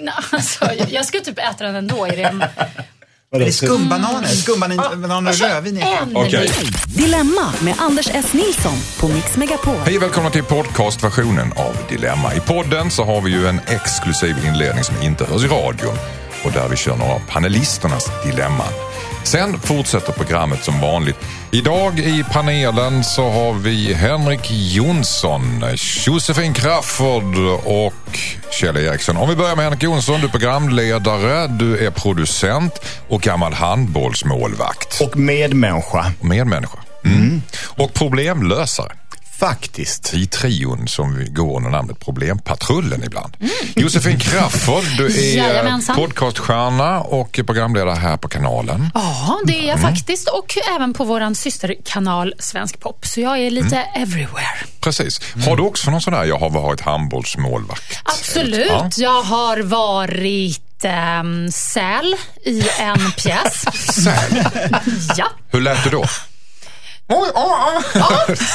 Nej, Alltså, jag- jag skulle typ äta den ändå i ren... Är det skumbananer? Skumbananer och rödvin i? Bit. Dilemma med Anders S. Nilsson på Mix Megapol. Hej och välkomna till podcastversionen av Dilemma. I podden så har vi ju en exklusiv inledning som inte hörs i radion och där vi kör några av panelisternas dilemman. Sen fortsätter programmet som vanligt. Idag i panelen så har vi Henrik Jonsson, Josefin Crafoord och Kjell Eriksson. Om vi börjar med Henrik Jonsson, du är programledare, du är producent och gammal handbollsmålvakt. Och medmänniska. Medmänniska. Mm. Och problemlösare Faktiskt. i trion som vi går under namnet Problempatrullen ibland. Josefin Crafoord, du är Jajamensan. podcaststjärna och programledare här på kanalen. Ja, det är jag faktiskt. Och även på vår systerkanal Svensk Pop. Så jag är lite everywhere. Precis. Har du också någon sån där, jag har varit handbollsmålvakt? Absolut. Ja. Jag har varit ehm, säl i en pjäs. Säl. ja, Hur lät du då? Ja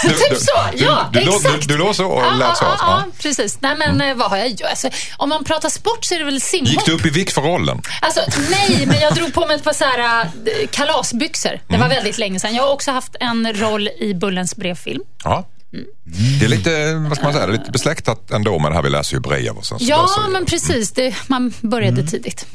typ så. Ja, du, exakt. Du, du låg så och Ja, lät så? ja, ja, Ja. precis. Nej, men eh, vad har jag gjort? Alltså, om man pratar sport så är det väl simhopp. Gick du upp i vikt för rollen? Alltså, nej, men jag drog på mig ett par så här, äh, kalasbyxor. Det Mm. var väldigt länge sedan. Jag har också haft en roll i Bullens brevfilm. Ja. Det är lite, vad ska man säga, lite besläktat ändå med det här vi läser ju brev och sen så Ja, men precis. Det, man började Mm. tidigt.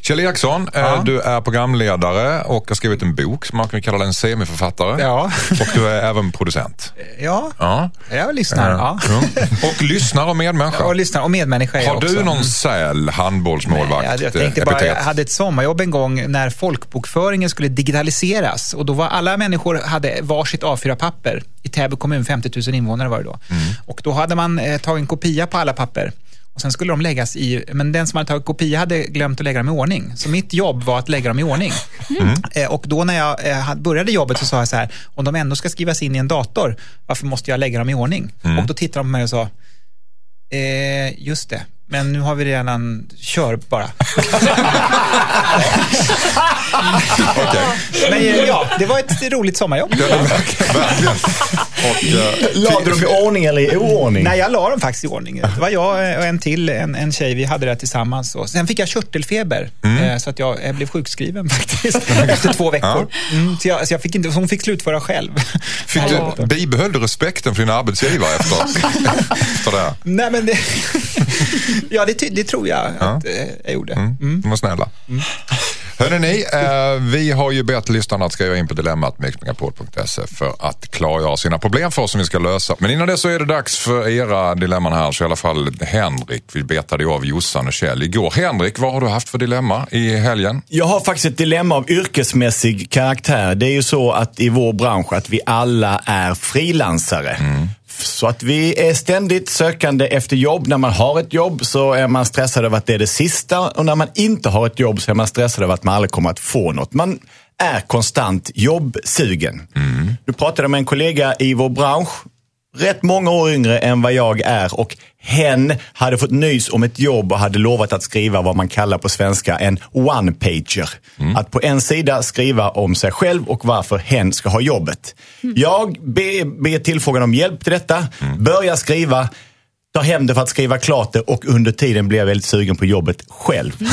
Kjell Eriksson, eh, du är programledare och har skrivit en bok som man kan kalla en semiförfattare. Ja. Och du är även producent. Ja, Ja. jag lyssnar. Ja. Ja. Och lyssnare och medmänniska. Och lyssnar. Och medmänniska Har också. du någon säl handbollsmålvakt Jag, jag eh, tänkte bara, jag hade ett sommarjobb en gång när folkbokföringen skulle digitaliseras och då var alla människor hade varsitt A4-papper. I Täby kommun, 50 000 invånare var det då. Mm. Och då hade man eh, tagit en kopia på alla papper och sen skulle de läggas i, men den som hade tagit kopia hade glömt att lägga dem i ordning. Så mitt jobb var att lägga dem i ordning. Mm. Eh, och då när jag eh, började jobbet så sa jag så här, om de ändå ska skrivas in i en dator, varför måste jag lägga dem i ordning? Mm. Och då tittade de på mig och sa, eh, just det, men nu har vi redan, kör bara. Okej. Men eh, ja, det var ett roligt sommarjobb. Ja, Verkligen. Och, eh, Lade du dem i ordning eller i oordning? Nej, jag la dem faktiskt i ordning. Det var jag och en till, en, en tjej, vi hade det tillsammans. Och sen fick jag körtelfeber, eh, så att jag eh, blev sjukskriven faktiskt, efter två veckor. Mm, så, jag, så jag fick inte, hon fick slutföra själv. fick du, bibehöll du respekten för din arbetsgivare efter, efter det här? Nej, men det, ja, det, det tror jag att eh, jag gjorde. Mm. De var snälla. Hörrni, ni, eh, vi har ju bett lyssnarna att skriva in på dilemmat mixmegapol.se för att klargöra sina problem för oss som vi ska lösa. Men innan det så är det dags för era dilemman här, så i alla fall Henrik, vi betade ju av Jossan och Kjell igår. Henrik, vad har du haft för dilemma i helgen? Jag har faktiskt ett dilemma av yrkesmässig karaktär. Det är ju så att i vår bransch att vi alla är frilansare. Så att vi är ständigt sökande efter jobb. När man har ett jobb så är man stressad över att det är det sista och när man inte har ett jobb så är man stressad över att man aldrig kommer att få något. Man är konstant jobbsugen. Du pratade med en kollega i vår bransch rätt många år yngre än vad jag är och hen hade fått nys om ett jobb och hade lovat att skriva vad man kallar på svenska en one-pager. Att på en sida skriva om sig själv och varför hen ska ha jobbet. Jag ber be tillfrågan om hjälp till detta, börjar skriva, tar hem det för att skriva klart det och under tiden blir jag väldigt sugen på jobbet själv.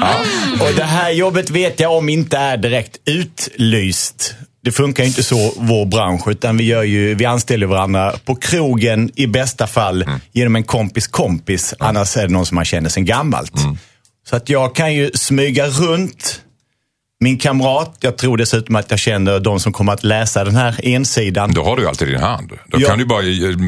ja. Och det här jobbet vet jag om inte är direkt utlyst. Det funkar inte så vår bransch utan vi, gör ju, vi anställer varandra på krogen i bästa fall genom en kompis kompis. Annars är det någon som man känner sedan gammalt. Så att jag kan ju smyga runt min kamrat. Jag tror dessutom att jag känner de som kommer att läsa den här ensidan. Då har du ju alltid i din hand. Då Ja. kan du bara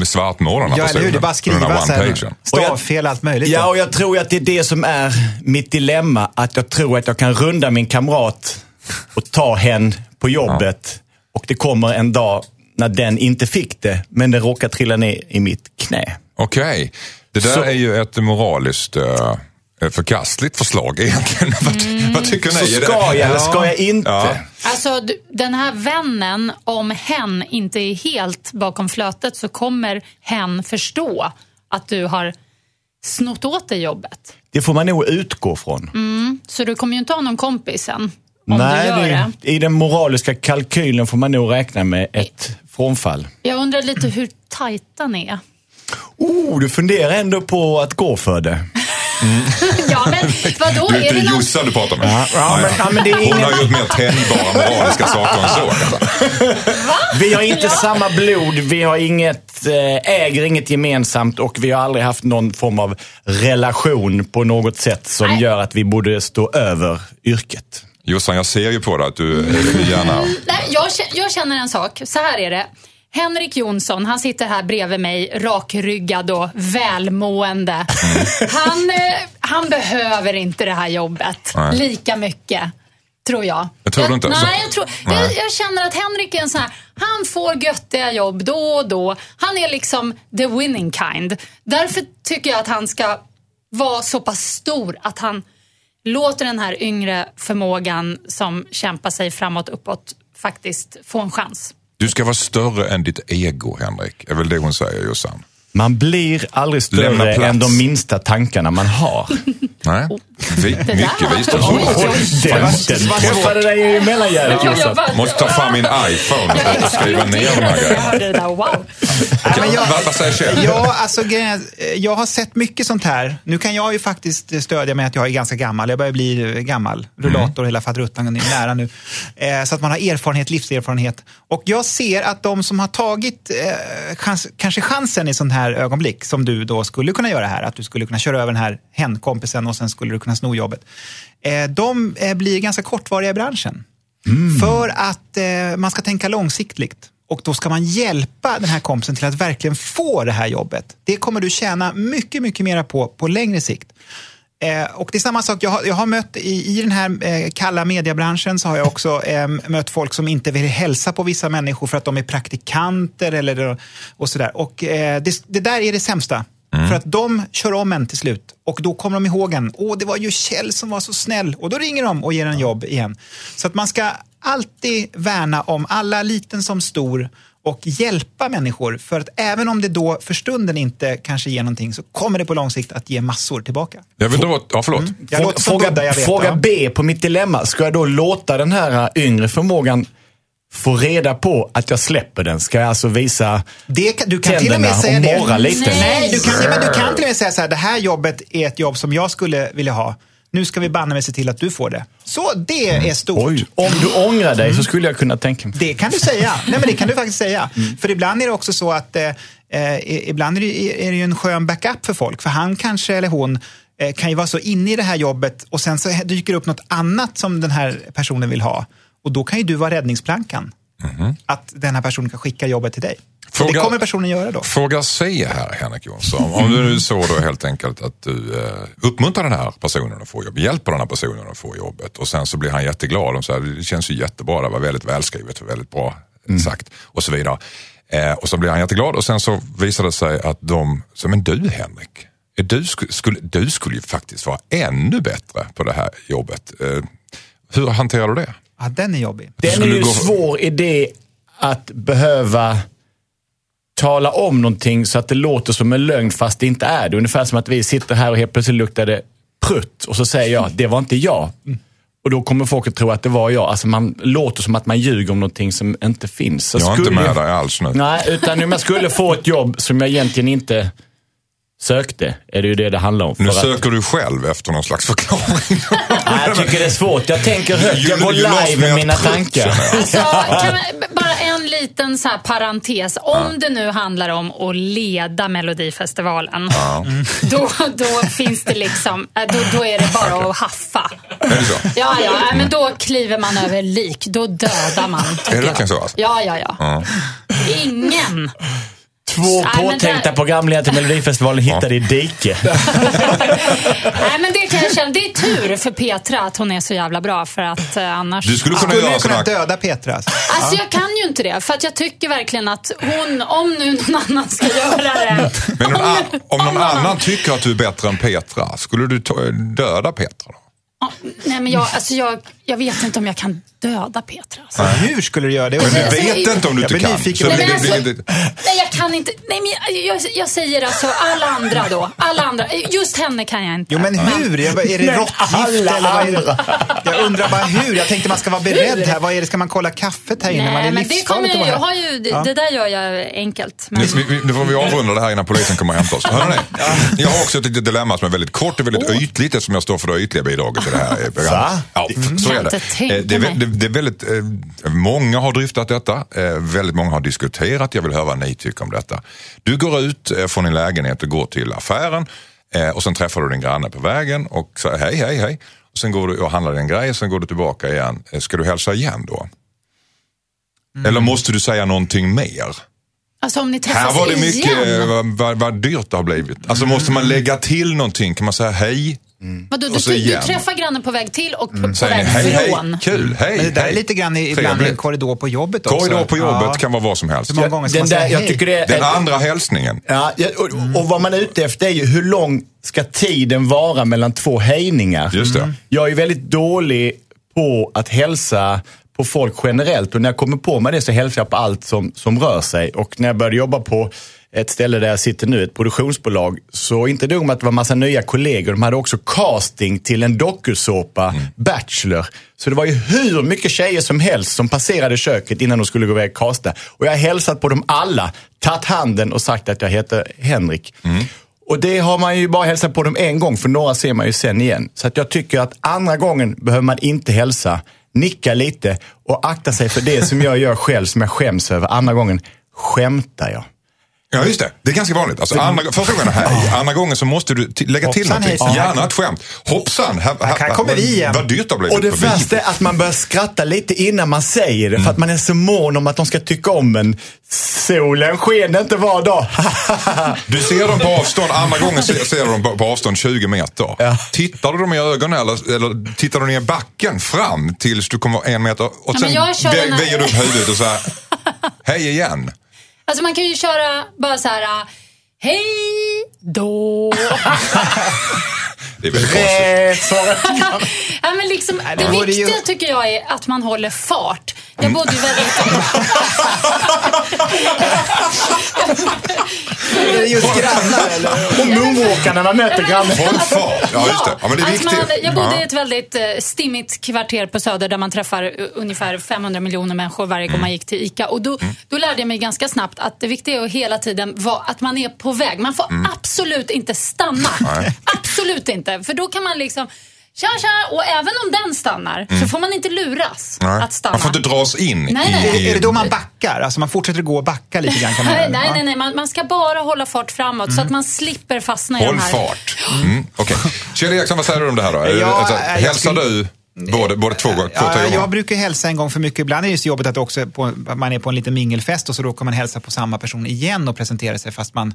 svartmåla den här Ja, bara personen på den här skriva. Stavfel, allt möjligt. Ja, och jag tror att det är det som är mitt dilemma. Att jag tror att jag kan runda min kamrat och ta hen på jobbet. Och det kommer en dag när den inte fick det, men den råkar trilla ner i mitt knä. Okej, det där Så- är ju ett moraliskt eh, förkastligt förslag egentligen. vad, vad tycker Så ni? Det- ska jag eller ska jag inte? Ja. Alltså, den här vännen, om hen inte är helt bakom flötet så kommer hen förstå att du har snott åt dig jobbet. Det får man nog utgå från. Så du kommer ju inte ha någon kompis sen om du gör det. det, i den moraliska kalkylen får man nog räkna med ett frånfall. Jag undrar lite hur tajta ni är. Oh, du funderar ändå på att gå för det. ja, men vadå? Du Är är det någon... Jossan du pratar med? Ja, ja, men- ja, men det är Hon ingen- har gjort mer tänjbara moraliska saker än så. Vi har inte Ja. samma blod, vi har inget, eh, äger inget gemensamt och vi har aldrig haft någon form av relation på något sätt som Nej. gör att vi borde stå över yrket. Jossan, jag ser ju på dig att du gärna... Nej, jag, jag känner en sak. Så här är det. Henrik Jonsson, han sitter här bredvid mig, rakryggad och välmående. Han, eh, han behöver inte det här jobbet Nej. lika mycket, tror jag. Jag tror du inte? Nej, jag, tror, Nej. jag, jag känner att Henrik är en sån här, han får göttiga jobb då och då. Han är liksom the winning kind. Därför tycker jag att han ska vara så pass stor att han låter den här yngre förmågan som kämpar sig framåt, uppåt, faktiskt få en chans. Du ska vara större än ditt ego, Henrik. är väl det hon säger, Jossan? Man blir aldrig större än de minsta tankarna man har. Nej? Vi, mycket var- visdomsord. Träffade dig i mellangärdet Jossan. bara- Måste ta fram min iPhone och skriva ner de här Jag grejerna. wow. Vad, säger Kjell? Ja, alltså, är, jag har sett mycket sånt här. Nu kan jag ju faktiskt stödja med att jag är ganska gammal. Jag börjar bli gammal. Rullator, hela faderuttan är nära nu. Eh, så att man har erfarenhet, livserfarenhet. Och jag ser att de som har tagit eh, kanske chansen i sånt här ögonblick, som du då skulle kunna göra här, att du skulle kunna köra över den här hen-kompisen och sen skulle du kunna sno jobbet. Eh, de eh, blir ganska kortvariga i branschen. För att eh, man ska tänka långsiktigt. Och då ska man hjälpa den här kompisen till att verkligen få det här jobbet. Det kommer du tjäna mycket, mycket mera på på längre sikt. Eh, och det är samma sak, jag har, jag har mött i, i den här eh, kalla mediebranschen så har jag också eh, mött folk som inte vill hälsa på vissa människor för att de är praktikanter eller och sådär. Och eh, det, det där är det sämsta. För att de kör om en till slut och då kommer de ihåg en. Åh, det var ju Kjell som var så snäll. Och då ringer de och ger en jobb igen. Så att man ska alltid värna om alla, liten som stor och hjälpa människor. För att även om det då för stunden inte kanske ger någonting så kommer det på lång sikt att ge massor tillbaka. Jag vill dra... Ja, förlåt. Jag låter som Fråga, Buddha, jag vet. fråga ja. B på mitt dilemma. Ska jag då låta den här yngre förmågan få reda på att jag släpper den? Ska jag alltså visa Det kan, du kan till och med säga och det. morra lite? Nej. Nej, du kan, men du kan till och med säga så här, det här jobbet är ett jobb som jag skulle vilja ha. Nu ska vi banne mig se till att du får det. Så det är stort. Oj, om du ångrar dig så skulle jag kunna tänka mig. Det kan du säga. Nej, men det kan du faktiskt säga. För ibland är det också så att eh, eh, ibland är det, är det ju en skön backup för folk. För han kanske, eller hon, eh, kan ju vara så inne i det här jobbet och sen så dyker det upp något annat som den här personen vill ha. Och då kan ju du vara räddningsplankan. Att den här personen kan skicka jobbet till dig. Fråga- det kommer personen göra då. Fråga C här, Henrik Jonsson. Om det nu så då helt enkelt att du eh, uppmuntrar den här personen att få jobb, hjälper den här personen att få jobbet och sen så blir han jätteglad och säger det känns ju jättebra, det var väldigt välskrivet och väldigt bra sagt och så vidare. Eh, och så blir han jätteglad och sen så visar det sig att de, så, men du Henrik, är du, sku- skulle, du skulle ju faktiskt vara ännu bättre på det här jobbet. Eh, hur hanterar du det? Ja, den är jobbig. Det är ju gå- svår idé att behöva tala om någonting så att det låter som en lögn fast det inte är det. Ungefär som att vi sitter här och helt plötsligt luktar det prutt och så säger jag, det var inte jag. Och då kommer folk att tro att det var jag. Alltså man låter som att man ljuger om någonting som inte finns. Så Jag är inte med dig alls nu. Nej, utan om jag skulle få ett jobb som jag egentligen inte sökte, är det ju det det handlar om. Nu För att- söker du själv efter någon slags förklaring. Nej, jag tycker det är svårt. Jag tänker högt. Jag går live med mina tankar. Alltså, bara en liten så här parentes. Om det nu handlar om att leda Melodifestivalen, då, då finns det liksom, äh, då, då är det bara att haffa. Är det så? Ja, ja, men då kliver man över lik. Då dödar man. Är det verkligen så, alltså? Ja, ja, ja. Ingen. Två påtänkta där- programledare till Melodifestivalen hittade i dike. Nej, men det kan jag känna. Det är tur för Petra att hon är så jävla bra för att eh, annars... Du skulle kunna Skulle göra kunna döda Petra? Alltså jag kan ju inte det. För att jag tycker verkligen att hon, om nu någon annan ska göra det. Men någon an, om någon annan tycker att du är bättre än Petra, skulle du ta, döda Petra då? Nej men jag, alltså jag, jag vet inte om jag kan döda Petra. Alltså. Hur skulle du göra det? Men du Alltså, vet jag- inte om du inte kan. nyfiken Nej, men alltså, nej, jag kan inte. Nej, men jag, jag, jag säger alltså alla andra då. Alla andra. Just henne kan jag inte. Jo men hur? Är det råttgift alla eller vad är det? Jag undrar bara hur. Jag tänkte man ska vara beredd här. Vad är det? Ska man kolla kaffet här inne? Man Nej, är men det kommer jag, jag har ju, det, Ja. det där gör jag enkelt. Men, Nu, nu får vi avrunda det här innan polisen kommer och hämtar oss. Hör ni? Jag har också ett litet dilemma som är väldigt kort och väldigt ytligt eftersom jag står för det ytliga bidraget till det här programmet. Va? Ja, så Är det. Eh, Det är, det, det är väldigt, eh, många har dryftat detta, eh, väldigt många har diskuterat. Jag vill höra vad ni tycker om detta. Du går ut från din lägenhet och går till affären och sen träffar du din granne på vägen och säger hej, hej, hej. Och sen går du och handlar en grej och sen går du tillbaka igen. Ska du hälsa igen då? Eller måste du säga någonting mer? alltså om ni träffas Här var det mycket, igen. vad, vad, vad dyrt det har blivit. Alltså måste man lägga till någonting? Kan man säga hej? Vadå, du, du, du träffar grannen på väg till och på Säger ni väg hej, hej, från. kul, hej, Men det där hej. är lite grann i, ibland i en korridor på jobbet också. Korridor på jobbet Ja. kan vara vad som helst. Många gånger Den där, jag hej? tycker det är, Den andra hälsningen. Ja, ja, och, och vad man är ute efter är ju hur lång ska tiden vara mellan två hejningar? Just det. Mm. Jag är väldigt dålig på att hälsa på folk generellt och när jag kommer på mig det så hälsar jag på allt som, som rör sig. Och när jag började jobba på ett ställe där jag sitter nu, ett produktionsbolag, så inte nog med att det var massa nya kollegor, de hade också casting till en dokusåpa, Bachelor. Så det var ju hur mycket tjejer som helst som passerade köket innan de skulle gå iväg och casta. Och jag har hälsat på dem alla, tagit handen och sagt att jag heter Henrik. Och det har man ju bara hälsat på dem en gång, för några ser man ju sen igen. Så att jag tycker att andra gången behöver man inte hälsa, nicka lite och akta sig för det som jag gör själv, som jag skäms över. Andra gången skämtar jag. Ja, just det. Det är ganska vanligt. Alltså, andra, första gången hej, andra gången så måste du t- lägga till Hoppsan, någonting. hejsan. Gärna ett skämt. Hoppsan, här, här, här kommer vi igen. Vad dyrt det har blivit Och det värsta är att man börjar skratta lite innan man säger det, för att man är så mån om att de ska tycka om en. Solen sken inte var dag. Du ser dem på avstånd, andra gången ser, ser du dem på, på avstånd 20 meter. Ja. Tittar du dem i ögonen eller, eller tittar du ner i backen fram tills du kommer en meter och sen här- väjer du upp huvudet och säger hej igen. Alltså man kan ju köra bara så här. Hej då. Det är väldigt konstigt. Rätt svaret. ja, men liksom, det viktiga tycker jag är att man håller fart. Jag bodde ju väldigt... Är det just grannar eller? Och moonwalkar när man möter fart. Ja, just det. Ja, men det är viktigt. Man, jag bodde i ett väldigt eh, stimmigt kvarter på Söder där man träffar ungefär 500 miljoner människor varje Mm. gång man gick till ICA. Och då, då lärde jag mig ganska snabbt att det viktiga är att hela tiden vara att man är på väg. Man får Mm. absolut inte stanna. Absolut inte. För då kan man liksom Tja, tja. Och även om den stannar så får man inte luras Mm. Nej. att stanna. Man får inte dras in Nej, i, nej. i... Är det då man backar? Alltså man fortsätter gå och backa lite grann? Kan man Nej, göra? nej, nej, nej. Man, man ska bara hålla fart framåt så att man slipper fastna i Håll de här. fart. Mm, Okej. Kjell Eriksson, vad säger du om det här då? Ja, alltså, hälsar skulle- du både, både två, gånger- två Ja, gånger? jag brukar hälsa en gång för mycket. Ibland är det så jobbigt att också på, man är på en liten mingelfest och så råkar man hälsa på samma person igen och presentera sig fast man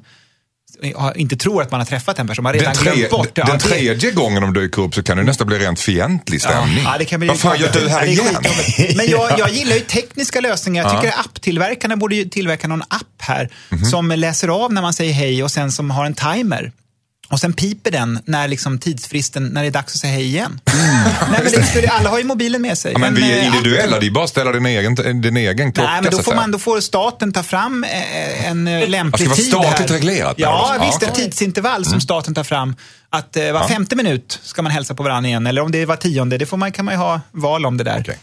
inte tror att man har träffat en person. Man har redan Den, tre, glömt bort den Ja, det- tredje gången de dyker upp så kan det nästan bli rent fientlig stämning. Ja, det kan bli Vad fan gör du här Ja, igen? Men jag, jag gillar ju tekniska lösningar. Jag tycker apptillverkarna borde ju tillverka någon app här Mhm. som läser av när man säger hej och sen som har en timer. Och sen piper den när liksom tidsfristen, när det är dags att säga hej igen. Nej, men det skulle, alla har ju mobilen med sig. Ja, men vi är eh, individuella, det är bara att ställa din egen, din egen klocka. Nej, men då får, man, då får staten ta fram eh, en eh, lämplig Det ska tid. vara statligt här. reglerat Ja. Ja, visst. Ett tidsintervall som staten tar fram. Att eh, var femte minut ska man hälsa på varandra igen. Eller om det är var tionde. Det får man, kan man ju ha val om det där. Okej.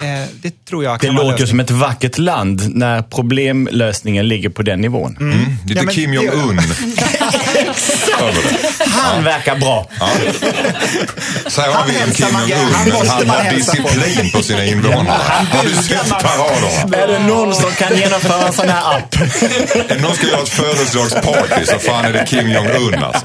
Eh, det tror jag Det låter som ett vackert land när problemlösningen ligger på den nivån. Mm, lite Ja, men Kim det Jong-Un det. Han verkar bra. Så här har Han vi en Kim Jong-Un, han har på. disciplin på sina invånare. Har du sett paraderna? Är det någon som kan genomföra en sån här app? Om någon ska göra ett födelsedagsparty så fan är det Kim Jong-Un alltså.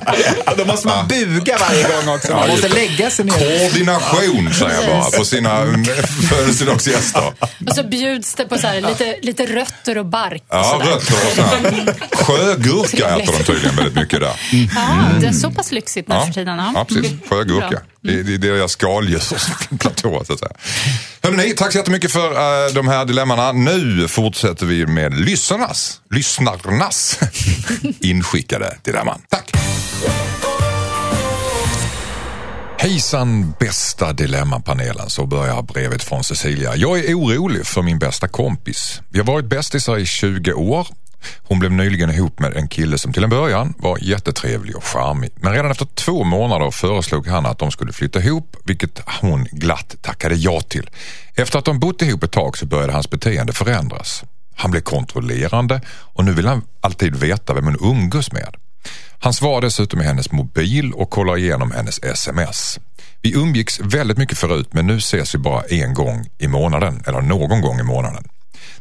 Då måste man buga varje gång också. Man Ja, måste lägga sig ner. Koordination säger jag bara på sina mm, födelsedagsgäster. Och så bjuds det på så här, lite, lite rötter och bark och Ja, rötter och sånt. Sjögurka äter de tydligen väldigt mycket där. Ja, det är så pass lyxigt nu Ja, för tiden. ja precis. Sjögurka. Det, det, det är deras skaldjursplatå så att säga. Hörrni, tack så jättemycket för uh, de här dilemmana. Nu fortsätter vi med lyssnarnas, lyssnarnas inskickade dilemman. Tack! Hejsan bästa Dilemmapanelen, så börjar brevet från Cecilia. Jag är orolig för min bästa kompis. Vi har varit bästisar i 20 år. Hon blev nyligen ihop med en kille som till en början var jättetrevlig och charmig. Men redan efter två månader föreslog han att de skulle flytta ihop, vilket hon glatt tackade ja till. Efter att de bott ihop ett tag så började hans beteende förändras. Han blev kontrollerande och nu vill han alltid veta vem hon umgås med. Han svarar dessutom i hennes mobil och kollar igenom hennes sms. Vi umgicks väldigt mycket förut men nu ses vi bara en gång i månaden eller någon gång i månaden.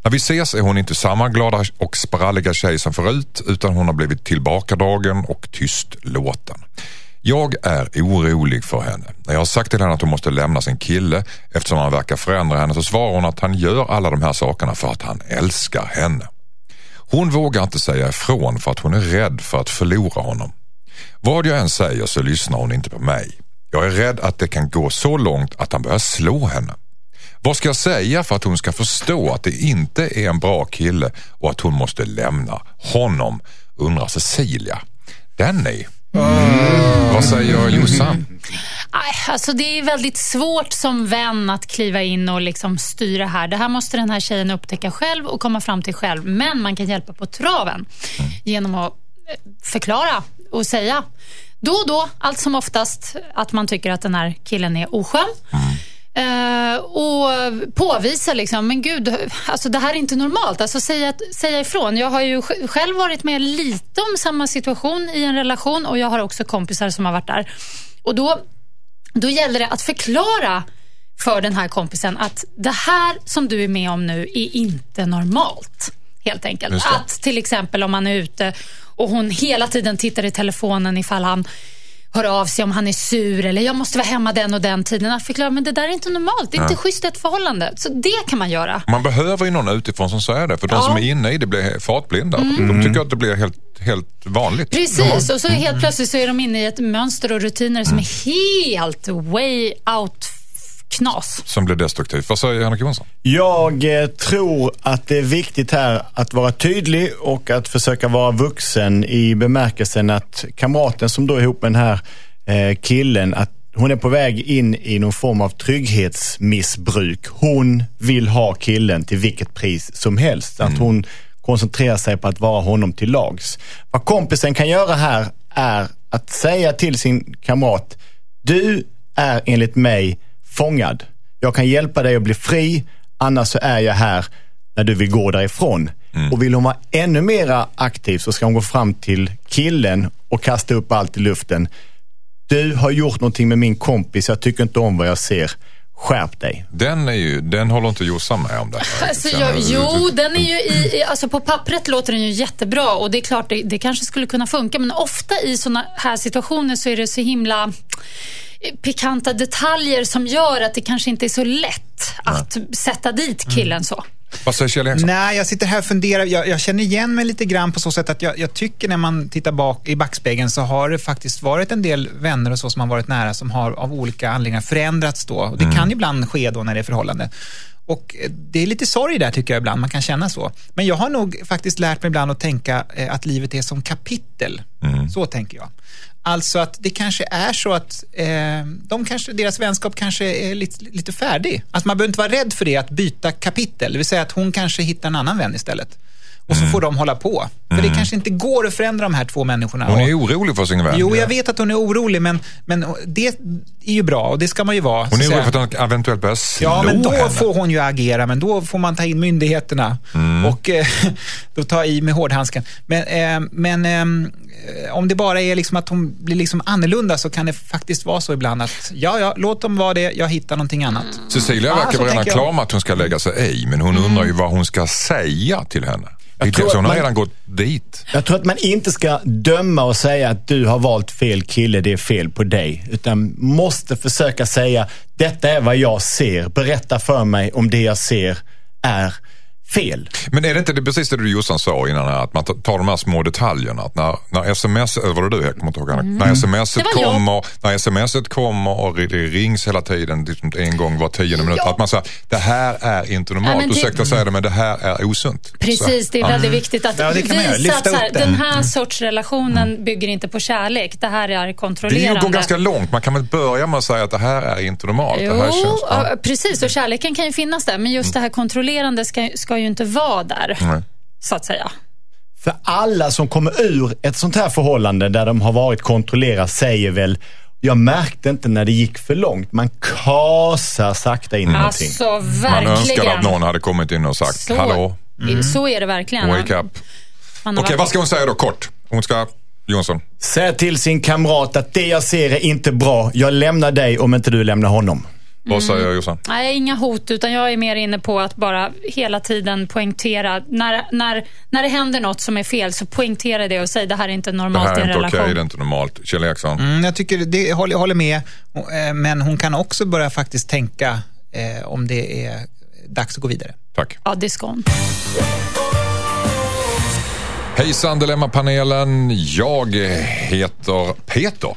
När vi ses är hon inte samma glada och spralliga tjej som förut utan hon har blivit tillbakadragen och tystlåten. Jag är orolig för henne. När jag har sagt till henne att hon måste lämna sin kille eftersom han verkar förändra henne så svarar hon att han gör alla de här sakerna för att han älskar henne. Hon vågar inte säga ifrån för att hon är rädd för att förlora honom. Vad jag än säger så lyssnar hon inte på mig. Jag är rädd att det kan gå så långt att han börjar slå henne. Vad ska jag säga för att hon ska förstå att det inte är en bra kille och att hon måste lämna honom? Undrar Cecilia. Denny, mm. vad säger Jossan? Alltså det är väldigt svårt som vän att kliva in och liksom styra här. Det här måste den här tjejen upptäcka själv och komma fram till själv. Men man kan hjälpa på traven genom att eh, förklara och säga då och då, allt som oftast, att man tycker att den här killen är oskön. Uh, och påvisa liksom, men gud, alltså det här är inte normalt. Alltså säga, säga ifrån. Jag har ju själv varit med lite om samma situation i en relation och jag har också kompisar som har varit där. Och då då gäller det att förklara för den här kompisen att det här som du är med om nu är inte normalt. Helt enkelt. Att till exempel om man är ute och hon hela tiden tittar i telefonen ifall han hör av sig om han är sur eller jag måste vara hemma den och den tiden. Att förklara, men det där är inte normalt. Det är ja. inte schysst ett förhållande. Så det kan man göra. Man behöver ju någon utifrån som säger det. För de som är inne i det blir fartblinda. Mm. De tycker att det blir helt, helt vanligt. Precis, och så helt plötsligt så är de inne i ett mönster och rutiner som är helt way out knas. Som blir destruktivt. Vad säger Henrik Johansson? Jag eh, tror att det är viktigt här att vara tydlig och att försöka vara vuxen i bemärkelsen att kamraten som då är ihop med den här eh, killen, att hon är på väg in i någon form av trygghetsmissbruk. Hon vill ha killen till vilket pris som helst. Att mm. hon koncentrerar sig på att vara honom till lags. Vad kompisen kan göra här är att säga till sin kamrat, du är enligt mig fångad. Jag kan hjälpa dig att bli fri, annars så är jag här när du vill gå därifrån. Mm. Och vill hon vara ännu mer aktiv så ska hon gå fram till killen och kasta upp allt i luften. Du har gjort någonting med min kompis, jag tycker inte om vad jag ser. Skärp dig. Den, är ju, den håller inte Jossan med om. Det alltså, jag, jo, den är ju i, alltså på pappret låter den ju jättebra och det är klart det, det kanske skulle kunna funka men ofta i sådana här situationer så är det så himla pikanta detaljer som gör att det kanske inte är så lätt att Nej. sätta dit killen mm. så. Vad säger Kjell Eriksson? Nej, jag sitter här och funderar. Jag, jag, känner igen mig lite grann på så sätt att jag, jag, tycker när man tittar bak i backspegeln så har det faktiskt varit en del vänner och så som har varit nära som har av olika anledningar förändrats då. Och det mm. kan ibland ske då när det är förhållande. Och det är lite sorg där tycker jag ibland, man kan känna så. Men jag har nog faktiskt lärt mig ibland att tänka eh, att livet är som kapitel. Mm. Så tänker jag. Alltså att det kanske är så att eh, de kanske, deras vänskap kanske är lite, lite färdig. Alltså man behöver inte vara rädd för det, att byta kapitel. Det vill säga att hon kanske hittar en annan vän istället. Och så mm. får de hålla på. För mm. det kanske inte går att förändra de här två människorna. Hon är orolig för sin vän. Jo, jag vet att hon är orolig, men, men det är ju bra och det ska man ju vara. Hon är orolig för att han eventuellt börjar slå Ja, men då henne. får hon ju agera, men då får man ta in myndigheterna mm. och eh, då ta i med hårdhandsken. Men, eh, men eh, om det bara är liksom att hon blir liksom annorlunda så kan det faktiskt vara så ibland att ja, ja, låt dem vara det, jag hittar någonting annat. Cecilia verkar ja, redan klar med att hon ska lägga sig i, men hon mm. undrar ju vad hon ska säga till henne. Jag tror så hon har redan gått dit. Jag tror att man inte ska döma och säga att du har valt fel kille, det är fel på dig. Utan måste försöka säga, detta är vad jag ser. Berätta för mig om det jag ser är fel. Men är det inte det precis det du Jossan sa innan här, att man tar de här små detaljerna? Att när, när sms, eller var det du? Jag kommer inte ihåg. Mm. När smset Det jag. kommer, när smset kommer och det rings hela tiden, liksom en gång var tionde minut. Ja. Att man säger, det här är inte Ja, normalt. men det- Ursäkta säga det, men det här är osunt. Precis, det är väldigt viktigt att Ja, det kan man göra. visa Lyfta att så här, upp den. den här sorts relationen bygger inte på kärlek. Det här är Det är ju kontrollerande. går ganska långt. Man kan väl börja med att säga att det här är inte normalt. Jo, det här känns, ja. ja, precis. Och kärleken kan ju finnas där. Men just det här kontrollerande ska, ska ju inte vara där, Nej. så att säga. För alla som kommer ur ett sånt här förhållande där de har varit kontrollerade säger väl jag märkte inte när det gick för långt. Man kasar sakta in någonting. Alltså, Man verkligen. önskar att någon hade kommit in och sagt, så, hallå, Så är det verkligen. wake up. Man Okej, varit- vad ska hon säga då kort? Hon ska, Jonsson. Säg till sin kamrat att det jag ser är inte bra. Jag lämnar dig om inte du lämnar honom. Vad säger Jossan? Nej, inga hot, utan jag är mer inne på att bara hela tiden poängtera. När, när, när det händer något som är fel, så poängtera det och säg det här är inte Det normalt här i en är inte relation. okej, det är inte normalt. Kjell Eriksson. Mm, jag tycker det, jag håller, jag håller med, eh, men hon kan också börja faktiskt tänka eh, om det är dags att gå vidare. Tack. Ja, det ska hon. Hejsan Dilemmapanelen. Jag heter Peter.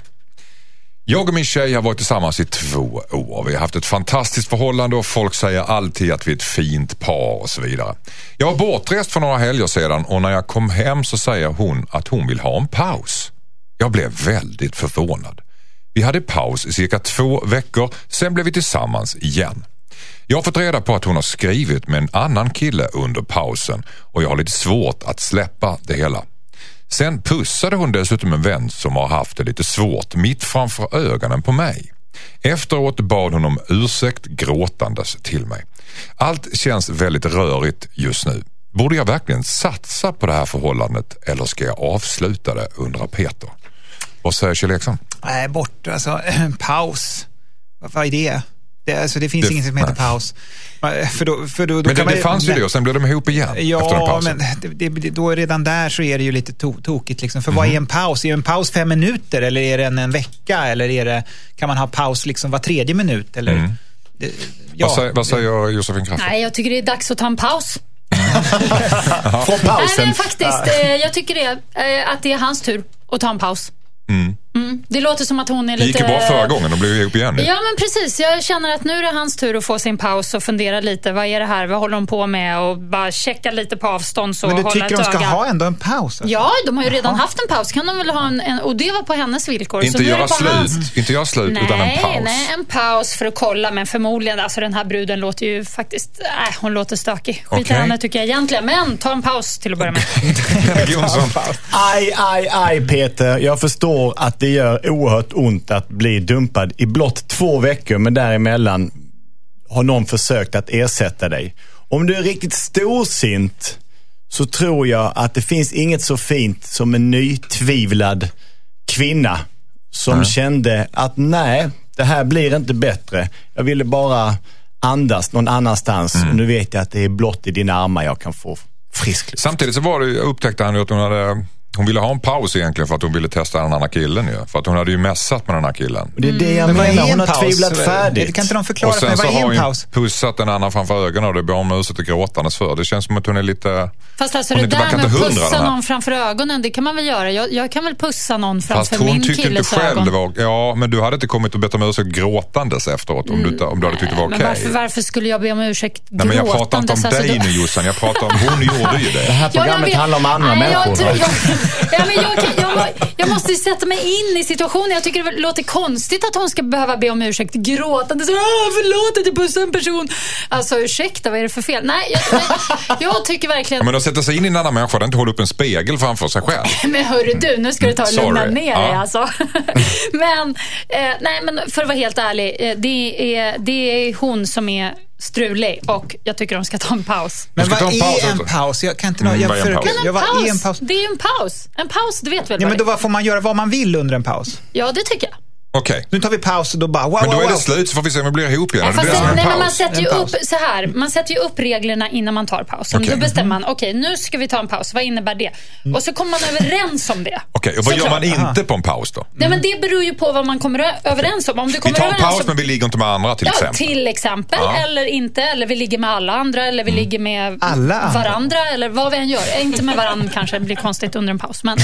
Jag och min tjej har varit tillsammans i två år. Vi har haft ett fantastiskt förhållande och folk säger alltid att vi är ett fint par och så vidare. Jag var bortrest för några helger sedan och när jag kom hem så säger hon att hon vill ha en paus. Jag blev väldigt förvånad. Vi hade paus i cirka två veckor, sen blev vi tillsammans igen. Jag har fått reda på att hon har skrivit med en annan kille under pausen och jag har lite svårt att släppa det hela. Sen pussade hon dessutom en vän som har haft det lite svårt mitt framför ögonen på mig. Efteråt bad hon om ursäkt gråtandes till mig. Allt känns väldigt rörigt just nu. Borde jag verkligen satsa på det här förhållandet eller ska jag avsluta det, undrar Peter. Vad säger Kjell Eriksson? Nej, bort, alltså paus. Vad, vad är det? Det, alltså, det finns Det- inget som heter nej. paus. För då, för då, då Men det, man det fanns ju det och sen blev de ihop igen efter den Ja, pausen. men det, det, då redan där så är det ju lite to, tokigt. Liksom. För Mhm. vad är en paus? Är en paus fem minuter eller är det en, en vecka? Eller är det, kan man ha paus liksom var tredje minut? Eller, det, ja, Mm. vad, säger, vad säger Josefin Crafoord? Nej, jag tycker det är dags att ta en paus. Nej, pausen. men faktiskt. Eh, jag tycker det, eh, att det är hans tur att ta en paus. Mm. Det låter som att hon är Det lite... gick ju bra förra gången, de blev ihop igen nu. Ja, men precis. Jag känner att nu är det hans tur att få sin paus och fundera lite. Vad är det här? Vad håller de på med? Och bara checka lite på avstånd så Men du hålla tycker de ska öga. ha ändå en paus? Alltså? Ja, de har ju redan haft en paus. Kan de väl ha en, en, och det var på hennes villkor. Inte göra det slut, hans. inte göra slut Nej, utan en paus. nej, en paus för att kolla. Men förmodligen, alltså den här bruden låter ju faktiskt, äh, hon låter stökig. Skit i Okej. henne tycker jag egentligen. Men ta en paus till att börja med. Jonsson. Aj, aj, aj Peter. Jag förstår att det gör oerhört ont att bli dumpad i blott två veckor, men däremellan har någon försökt att ersätta dig. Om du är riktigt storsint så tror jag att det finns inget så fint som en nytvivlad kvinna som kände att nej, det här blir inte bättre. Jag ville bara andas någon annanstans och nu vet jag att det är blott i dina armar jag kan få frisk luft. Samtidigt så var det, upptäckte han ju att hon hade hon ville ha en paus egentligen för att hon ville testa den andra killen ju. För att hon hade ju messat med den här killen. Det är det jag är menar, hon en har paus? tvivlat färdigt. Kan inte de förklara Och för sen mig, så vad är har en hon paus? ju pussat en annan framför ögonen och det ber om ursäkt och gråtandes för. Det känns som att hon är lite... Fast alltså Hon det där med att pussa någon framför ögonen, det kan man väl göra. Jag, jag kan väl pussa någon Fast framför hon min tyckte inte killes själv ögon. det var... Ja, men du hade inte kommit och bett om ursäkt gråtandes efteråt om, du, om du hade tyckt det var okej. Men varför, varför skulle jag be om ursäkt Nej, men jag pratar inte om gråtandes? Alltså, dig nu Jossan, jag pratar om hon gjorde ju Det det. här programmet handlar om andra Nej, jag, människor. Jag, ja, men jag, kan- jag, må- jag måste sätta mig in i situationen. Jag tycker det låter konstigt att hon ska behöva be om ursäkt gråtande. Så, "Ah, förlåt att jag pussade en person. Alltså ursäkta, vad är det för fel? Nej, jag, nej, jag tycker verkligen... Ja, men att sätta sig in i en annan människa, inte hålla upp en spegel framför sig själv. Men hörru du, nu ska du ta och lugna Sorry. ner dig Ja. alltså. men, eh, nej, men för att vara helt ärlig, eh, det, är, det är hon som är strulig och jag tycker de ska ta en paus. Men vad ta en paus är en paus? Jag kan inte nå- Mm, jag försöker- paus? Men Ja, en paus, en paus? det är ju en paus. En paus, du vet väl Ja, men det då får man göra vad man vill under en paus. Ja, det tycker jag. Okej. Nu tar vi paus och då bara wow, Men då wow, är det wow. slut så får vi se om vi blir ihop igen. Nej, Det det, nej, men man sätter ju upp så här, man sätter ju upp reglerna innan man tar pausen. Okej. Då bestämmer man, okej nu ska vi ta en paus, vad innebär det? Och så kommer man överens om det. Okej, och vad gör Såklart. man inte på en paus då? Nej men det beror ju på vad man kommer överens om. om du Vi kommer tar en paus om... men vi ligger inte med andra till Ja, exempel. till exempel. Ja. Eller inte. Eller vi ligger med alla andra. Eller vi ligger med Alla andra? varandra. Eller vad vi än gör. Eh, Inte med varandra kanske, det blir konstigt under en paus. Men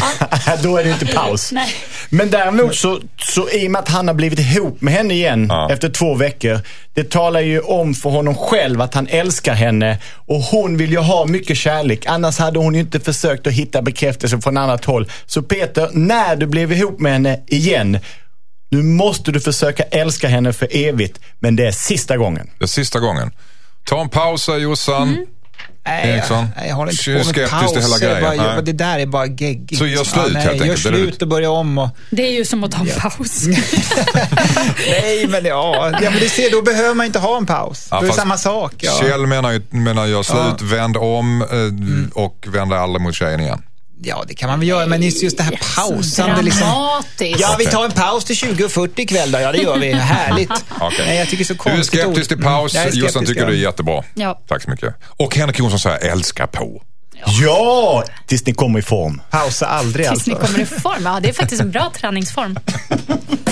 ja. Då är det inte paus. Nej. Men däremot så, så i med att han har blivit ihop med henne igen Ja. efter två veckor. Det talar ju om för honom själv att han älskar henne och hon vill ju ha mycket kärlek. Annars hade hon ju inte försökt att hitta bekräftelse från annat håll. Så Peter, när du blev ihop med henne igen. Nu måste du försöka älska henne för evigt. Men det är sista gången. Det är sista gången. Ta en paus här Jossan. Mm. Nej, Eriksson. jag, jag håller inte är på med skeptisk till hela pauser. grejen. Bara, Nej. det där är bara geggigt. Så gör slut, ja, nej, helt Gör enkelt. Är slut och börja om. Och, Det är ju som att ta en paus. nej, men ja, ja men det ser, då behöver man inte ha en paus. Ja, är det fast samma sak. Ja. Kjell menar, ju, menar gör slut, vänd om eh, och vänd aldrig mot tjejen igen. Ja, det kan man väl göra, men just just det här pausande. Liksom. Ja, vi tar en paus till 20.40 ikväll då. Ja, det gör vi. Härligt. Nej, jag tycker det är så Du är konstigt skeptisk till paus, Mm, Jossan tycker ja. det är jättebra. Ja. Tack så mycket. Och Henrik Jonsson säger älska på. Ja! Tills ni kommer i form. Pausa aldrig Tills ni alltså. kommer i form. Ja, det är faktiskt en bra träningsform.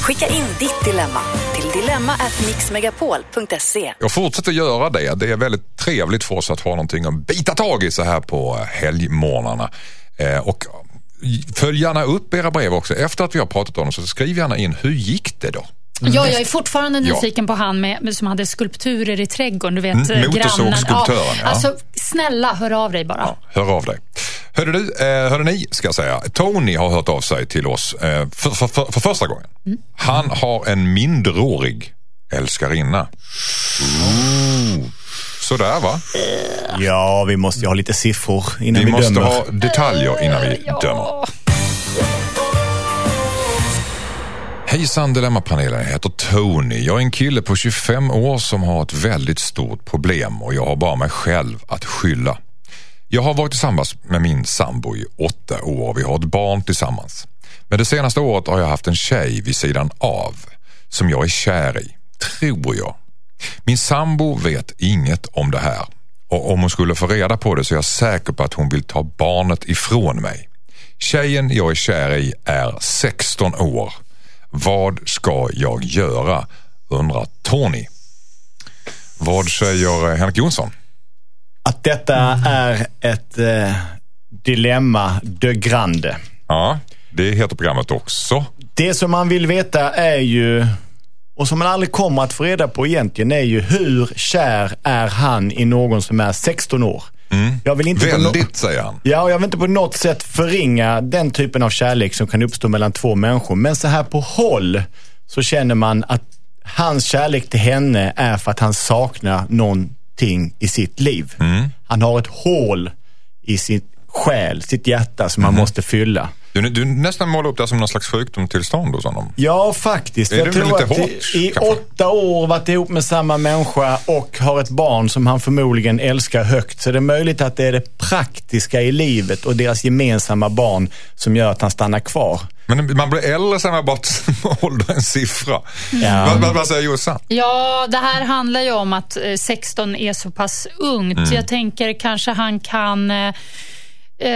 Skicka in ditt dilemma till dilemma@mixmegapol.se. Jag fortsätter göra det. Det är väldigt trevligt för oss att ha någonting att bita tag i så här på helgmorgnarna. Eh, och följ gärna upp era brev också. Efter att vi har pratat om dem så skriv gärna in, hur gick det då? Ja, jag är fortfarande Ja. nyfiken på han med, som hade skulpturer i trädgården. Du vet, Mm, mm, motorsågsskulptören, ja. Alltså, snälla, hör av dig bara. Ja, hör av dig. Hörde du, eh, hörde ni ska jag säga. Tony har hört av sig till oss eh, för, för, för, för första gången. Han har en minderårig älskarinna. Ooh. Sådär va? Ja, vi måste ju ha lite siffror innan Vi vi, måste dömer. ha detaljer innan vi Ja. dömer. Hejsan Dilemmapanelen, jag heter Tony. Jag är en kille på 25 år som har ett väldigt stort problem och jag har bara mig själv att skylla. Jag har varit tillsammans med min sambo i åtta år och vi har ett barn tillsammans. Men det senaste året har jag haft en tjej vid sidan av som jag är kär i, tror jag. Min sambo vet inget om det här och om hon skulle få reda på det så är jag säker på att hon vill ta barnet ifrån mig. Tjejen jag är kär i är 16 år. Vad ska jag göra? undrar Tony. Vad säger Henrik Jonsson? Att detta är ett eh, dilemma de grande. Ja, det heter programmet också. Det som man vill veta är ju, och som man aldrig kommer att få reda på egentligen, är ju hur kär är han i någon som är 16 år? Jag vill inte på no- Väldigt, säger han. Ja, och jag vill inte på något sätt förringa den typen av kärlek som kan uppstå mellan två människor. Men så här på håll så känner man att hans kärlek till henne är för att han saknar någonting i sitt liv. Han har ett hål i sin själ, sitt hjärta som han måste fylla. Du, du nästan målar upp det som någon slags sjukdomstillstånd hos honom. Ja, faktiskt. Är jag det tror lite att i- hårt, i kanske? åtta år varit ihop med samma människa och har ett barn som han förmodligen älskar högt. Så det är möjligt att det är det praktiska i livet och deras gemensamma barn som gör att han stannar kvar. Men man blir äldre sen man bara ålder en siffra. Ja. Vad, vad, vad säger Jossan? Ja, det här handlar ju om att eh, 16 är så pass ungt. Mm. Jag tänker kanske han kan... eh,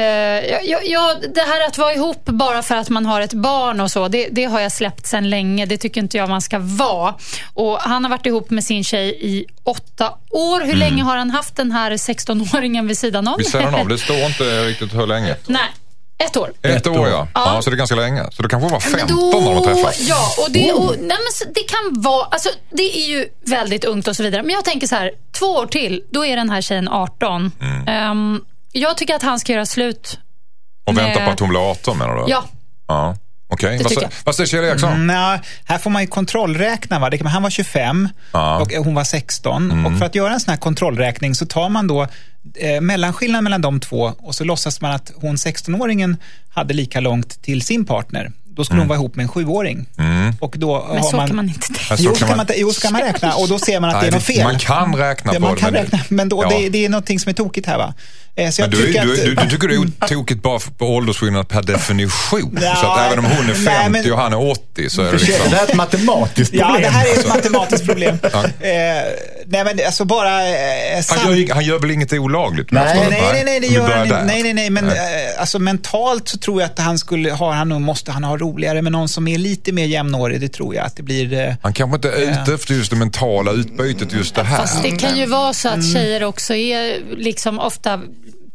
ja, ja, det här att vara ihop bara för att man har ett barn och så, det, det har jag släppt sedan länge. Det tycker inte jag man ska vara. Och Han har varit ihop med sin tjej i åtta år. Hur länge har han haft den här 16-åringen vid sidan om? Vi säger av, det står inte riktigt hur länge. Nej, ett år. Ett, Ett år, ja. ja. Så det är ganska länge. Så det kanske var 15 Men när de träffas. Ja, och det, och, nej, men det kan vara... Alltså, det är ju väldigt ungt och så vidare. Men jag tänker så här, två år till, då är den här tjejen 18. Mm. Ehm, jag tycker att han ska göra slut. Och vänta med- på att hon blir 18 menar du? Ja, ja. Okej, Det vad, säger- Kjell Eriksson? Mm, nej, här får man ju kontrollräkna. Va? Han var 25 Ja. och hon var 16. Och för att göra en sån här kontrollräkning så tar man då eh, mellanskillnaden mellan de två och så låtsas man att hon 16-åringen hade lika långt till sin partner. Då skulle hon vara ihop med en sjuåring. Och då Men har så man... kan man inte tänka. Jo, kan ska man- man, jo, ska man räkna och då ser man att det Nej, är något fel. Man kan räkna det, på man det. kan men- räkna, men då, Ja. det, det är någonting som är tokigt här va? Eh, Så jag Men du, tycker du, att, du, du tycker det är tokigt bara på åldersskillnad per definition. Ja, så att även om hon är 50 nej, men- och han är 80 så är det liksom... Det här är ett matematiskt problem. Ja, det här är ett Alltså. matematiskt problem. Eh, nej, men alltså bara... Eh, Han gör, han gör väl inget olagligt? Nej, Nej, nej, nej, det gör han inte. Nej, nej, nej, men Nej. eh, alltså mentalt så tror jag att han skulle, har han nog, måste han ha roligare med någon som är lite mer jämnårig. Det tror jag att det blir. eh, Han kanske inte är ute efter just det mentala utbytet just det här. Fast det kan ju vara så att Mm. tjejer också är liksom ofta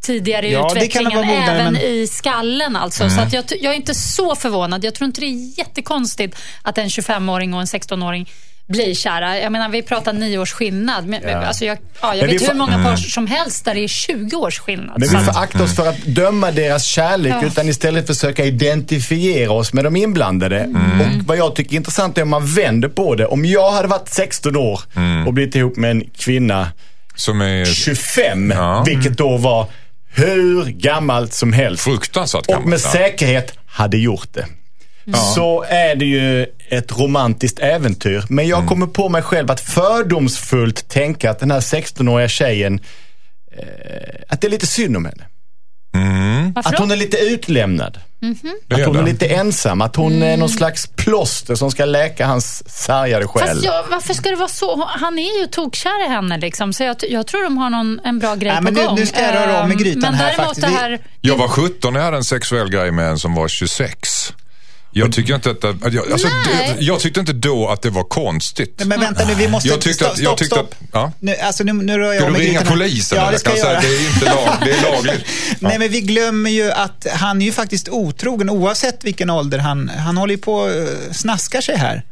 tidigare i Ja, det kan utvecklingen, vara mognare, även men- i skallen alltså. Mm. Så att jag, jag är inte så förvånad. Jag tror inte det är jättekonstigt att en 25-åring och en 16-åring blir kära. Jag menar, vi pratar nio års skillnad. Men, alltså jag ja, jag Men vi vet får- hur många Mm. par som helst där det är 20 års skillnad. Men vi får akta oss för att döma deras kärlek Ja. utan istället försöka identifiera oss med de inblandade. Mm. Och vad jag tycker är intressant är om man vänder på det. Om jag hade varit 16 år Mm. och blivit ihop med en kvinna Som är 25, Ja. vilket då var hur gammalt som helst. fruktansvärt Och gammalt. med ja. säkerhet hade gjort det. Så är det ju ett romantiskt äventyr. Men jag kommer på mig själv att fördomsfullt tänka att den här 16-åriga tjejen, eh, att det är lite synd om henne. Varför Att hon är lite utlämnad. Det Att hon är lite ensam. Att hon är någon slags plåster som ska läka hans sargade själ. Fast jag, varför ska det vara så? Han är ju tokkär i henne liksom. Så jag, jag tror de har någon, en bra grej Nej, på men nu- gång. nu ska jag röra om i Ehm, grytan men här faktiskt. Här, Jag var 17 när jag hade en sexuell grej med en som var 26. Jag tycker inte att, att jag, alltså, Nej. det, jag tyckte inte då att det var konstigt. Men vänta nu, vi måste... Jag tyckte att- stopp, jag tyckte stopp. att- ja. Nu, alltså, nu, nu rör jag Ska du ringa polisen? Ja, det ska jag säga göra. att det är inte lag, det är lagligt. Nej, men vi glömmer ju att han är ju faktiskt otrogen oavsett vilken ålder han... Han håller ju på och eh, snaskar sig här.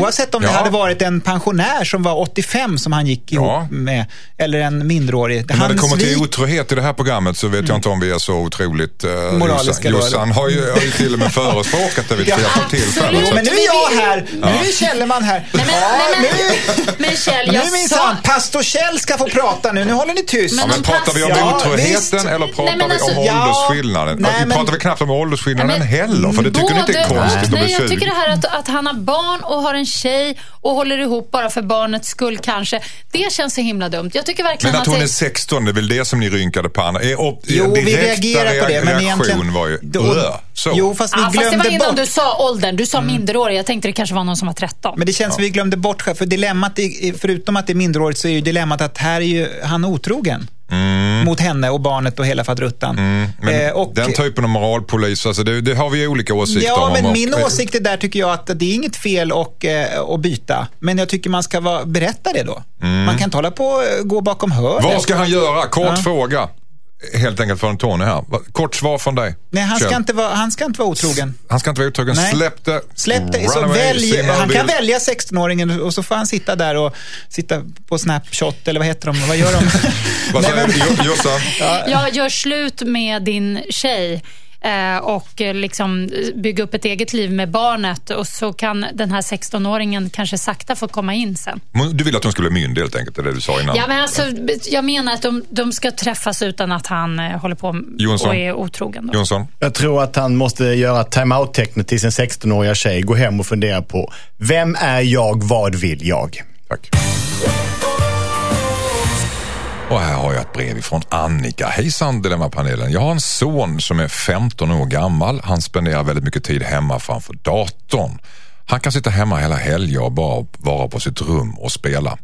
Oavsett om det Ja. hade varit en pensionär som var 85 som han gick ihop Ja. med, eller en minderårig. När det Han kommer till otrohet i det här programmet så vet jag inte om vi är så otroligt... Uh, Moraliska Jossan har ju, har ju till och med förespråkat det vid ett Ja, tillfällen. Men att- nu är jag här. Nu är Källeman här. Nej, men, ja, nej, nu, men, men jag sa... minsann, pastor Kjell ska få prata nu. Nu håller ni tyst. Ja, Men men om pratar vi om Ja, otroheten visst. eller pratar Nej, men vi alltså- om Ja, åldersskillnaden? nej, vi men- pratar väl knappt om åldersskillnaden Nej, men heller, för det tycker ni inte är konstigt att Nej, bli jag tycker det här att, att han har barn och har en tjej och håller ihop bara för barnets skull kanske. Det känns så himla dumt. Jag tycker verkligen Men att hon det... är 16, det är väl det som ni rynkade pannan. Jo, vi reagerar på det, men egentligen... var ju... Då- så. Jo, fast vi Ja, fast det glömde var innan bort... du sa åldern. Du sa minderårig. Jag tänkte det kanske var någon som var 13. Men det känns som vi glömde bort, för dilemmat, förutom att det är minderårigt, så är ju dilemmat att här är ju han otrogen. Mot henne och barnet och hela faderuttan. Mm. Men Eh, och- den typen av moralpolis, alltså det, det har vi olika åsikter Ja, om. men och- min åsikt är där tycker jag att det är inget fel att, eh, att byta. Men jag tycker man ska vara, berätta det då. Man kan inte hålla på och gå bakom hörnet. Mm. Vad ska han göra? Kort Ja. fråga. Helt enkelt från Tony här. Kort svar från dig. Nej, han Kjell. ska, inte vara, han ska inte vara otrogen. Han ska inte vara otrogen. Nej. Släpp det. Släpp det. Run Så away, välj, han kan välja 16-åringen och så får han sitta där och sitta på Snapshot eller vad heter de? Vad gör de? Vad säger Jossan? Jag gör slut med din tjej och eh, liksom bygga upp ett eget liv med barnet och så kan den här 16-åringen kanske sakta få komma in sen. Du vill att hon skulle bli myndig helt enkelt, det är det du sa innan. Ja, men alltså, jag menar att de, de ska träffas utan att han eh, håller på Jonsson. och är otrogen. Då. Jonsson? Jag tror att han måste göra time-out-tecknet till sin 16-åriga tjej. Gå hem och fundera på, vem är jag, vad vill jag? Tack. Och här har jag ett brev ifrån Annika. Hejsan Dilemmapanelen. Jag har en son som är 15 år gammal. Han spenderar väldigt mycket tid hemma framför datorn. Han kan sitta hemma hela helger och bara vara på sitt rum och spela.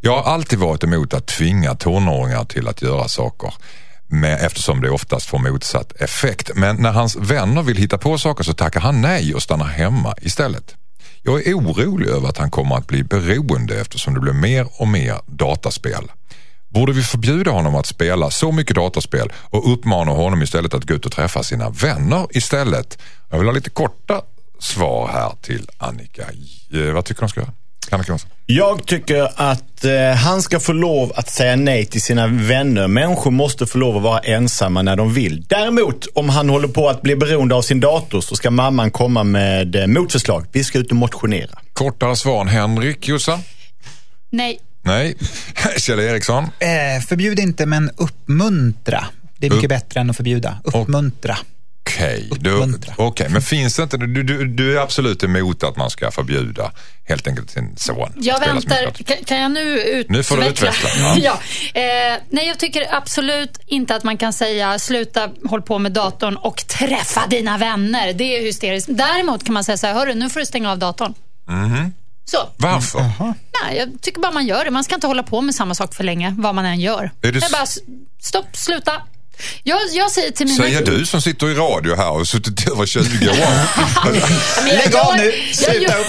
Jag har alltid varit emot att tvinga tonåringar till att göra saker med, eftersom det oftast får motsatt effekt. Men när hans vänner vill hitta på saker så tackar han nej och stannar hemma istället. Jag är orolig över att han kommer att bli beroende eftersom det blir mer och mer dataspel. Borde vi förbjuda honom att spela så mycket dataspel och uppmana honom istället att gå ut och träffa sina vänner istället? Jag vill ha lite korta svar här till Annika. Eh, Vad tycker du hon ska göra? Annika Jonsson? Jag tycker att eh, han ska få lov att säga nej till sina vänner. Människor måste få lov att vara ensamma när de vill. Däremot, om han håller på att bli beroende av sin dator så ska mamman komma med eh, motförslag. Vi ska ut och motionera. Kortare svar än Henrik Jossan? Nej, Nej. Kjell Eriksson? Eh, förbjud inte, men uppmuntra. Det är mycket bättre än att förbjuda. Uppmuntra. Okej, du- Uppmuntra. okej, men finns det inte, du, du, du är absolut emot att man ska förbjuda helt enkelt sin son Jag väntar, kan, kan jag nu utveckla? Nu får du utveckla, ja. ja. Eh, nej, jag tycker absolut inte att man kan säga sluta håll på med datorn och träffa dina vänner. Det är hysteriskt. Däremot kan man säga så här, hörru, nu får du stänga av datorn. Så. Varför? Nej, jag tycker bara man gör det. Man ska inte hålla på med samma sak för länge, vad man än gör. Är det Jag bara, stopp, sluta. Jag, jag säger till mina... Säger du som sitter i radio här och har suttit över 20 år. Lägg av nu. Sluta upp.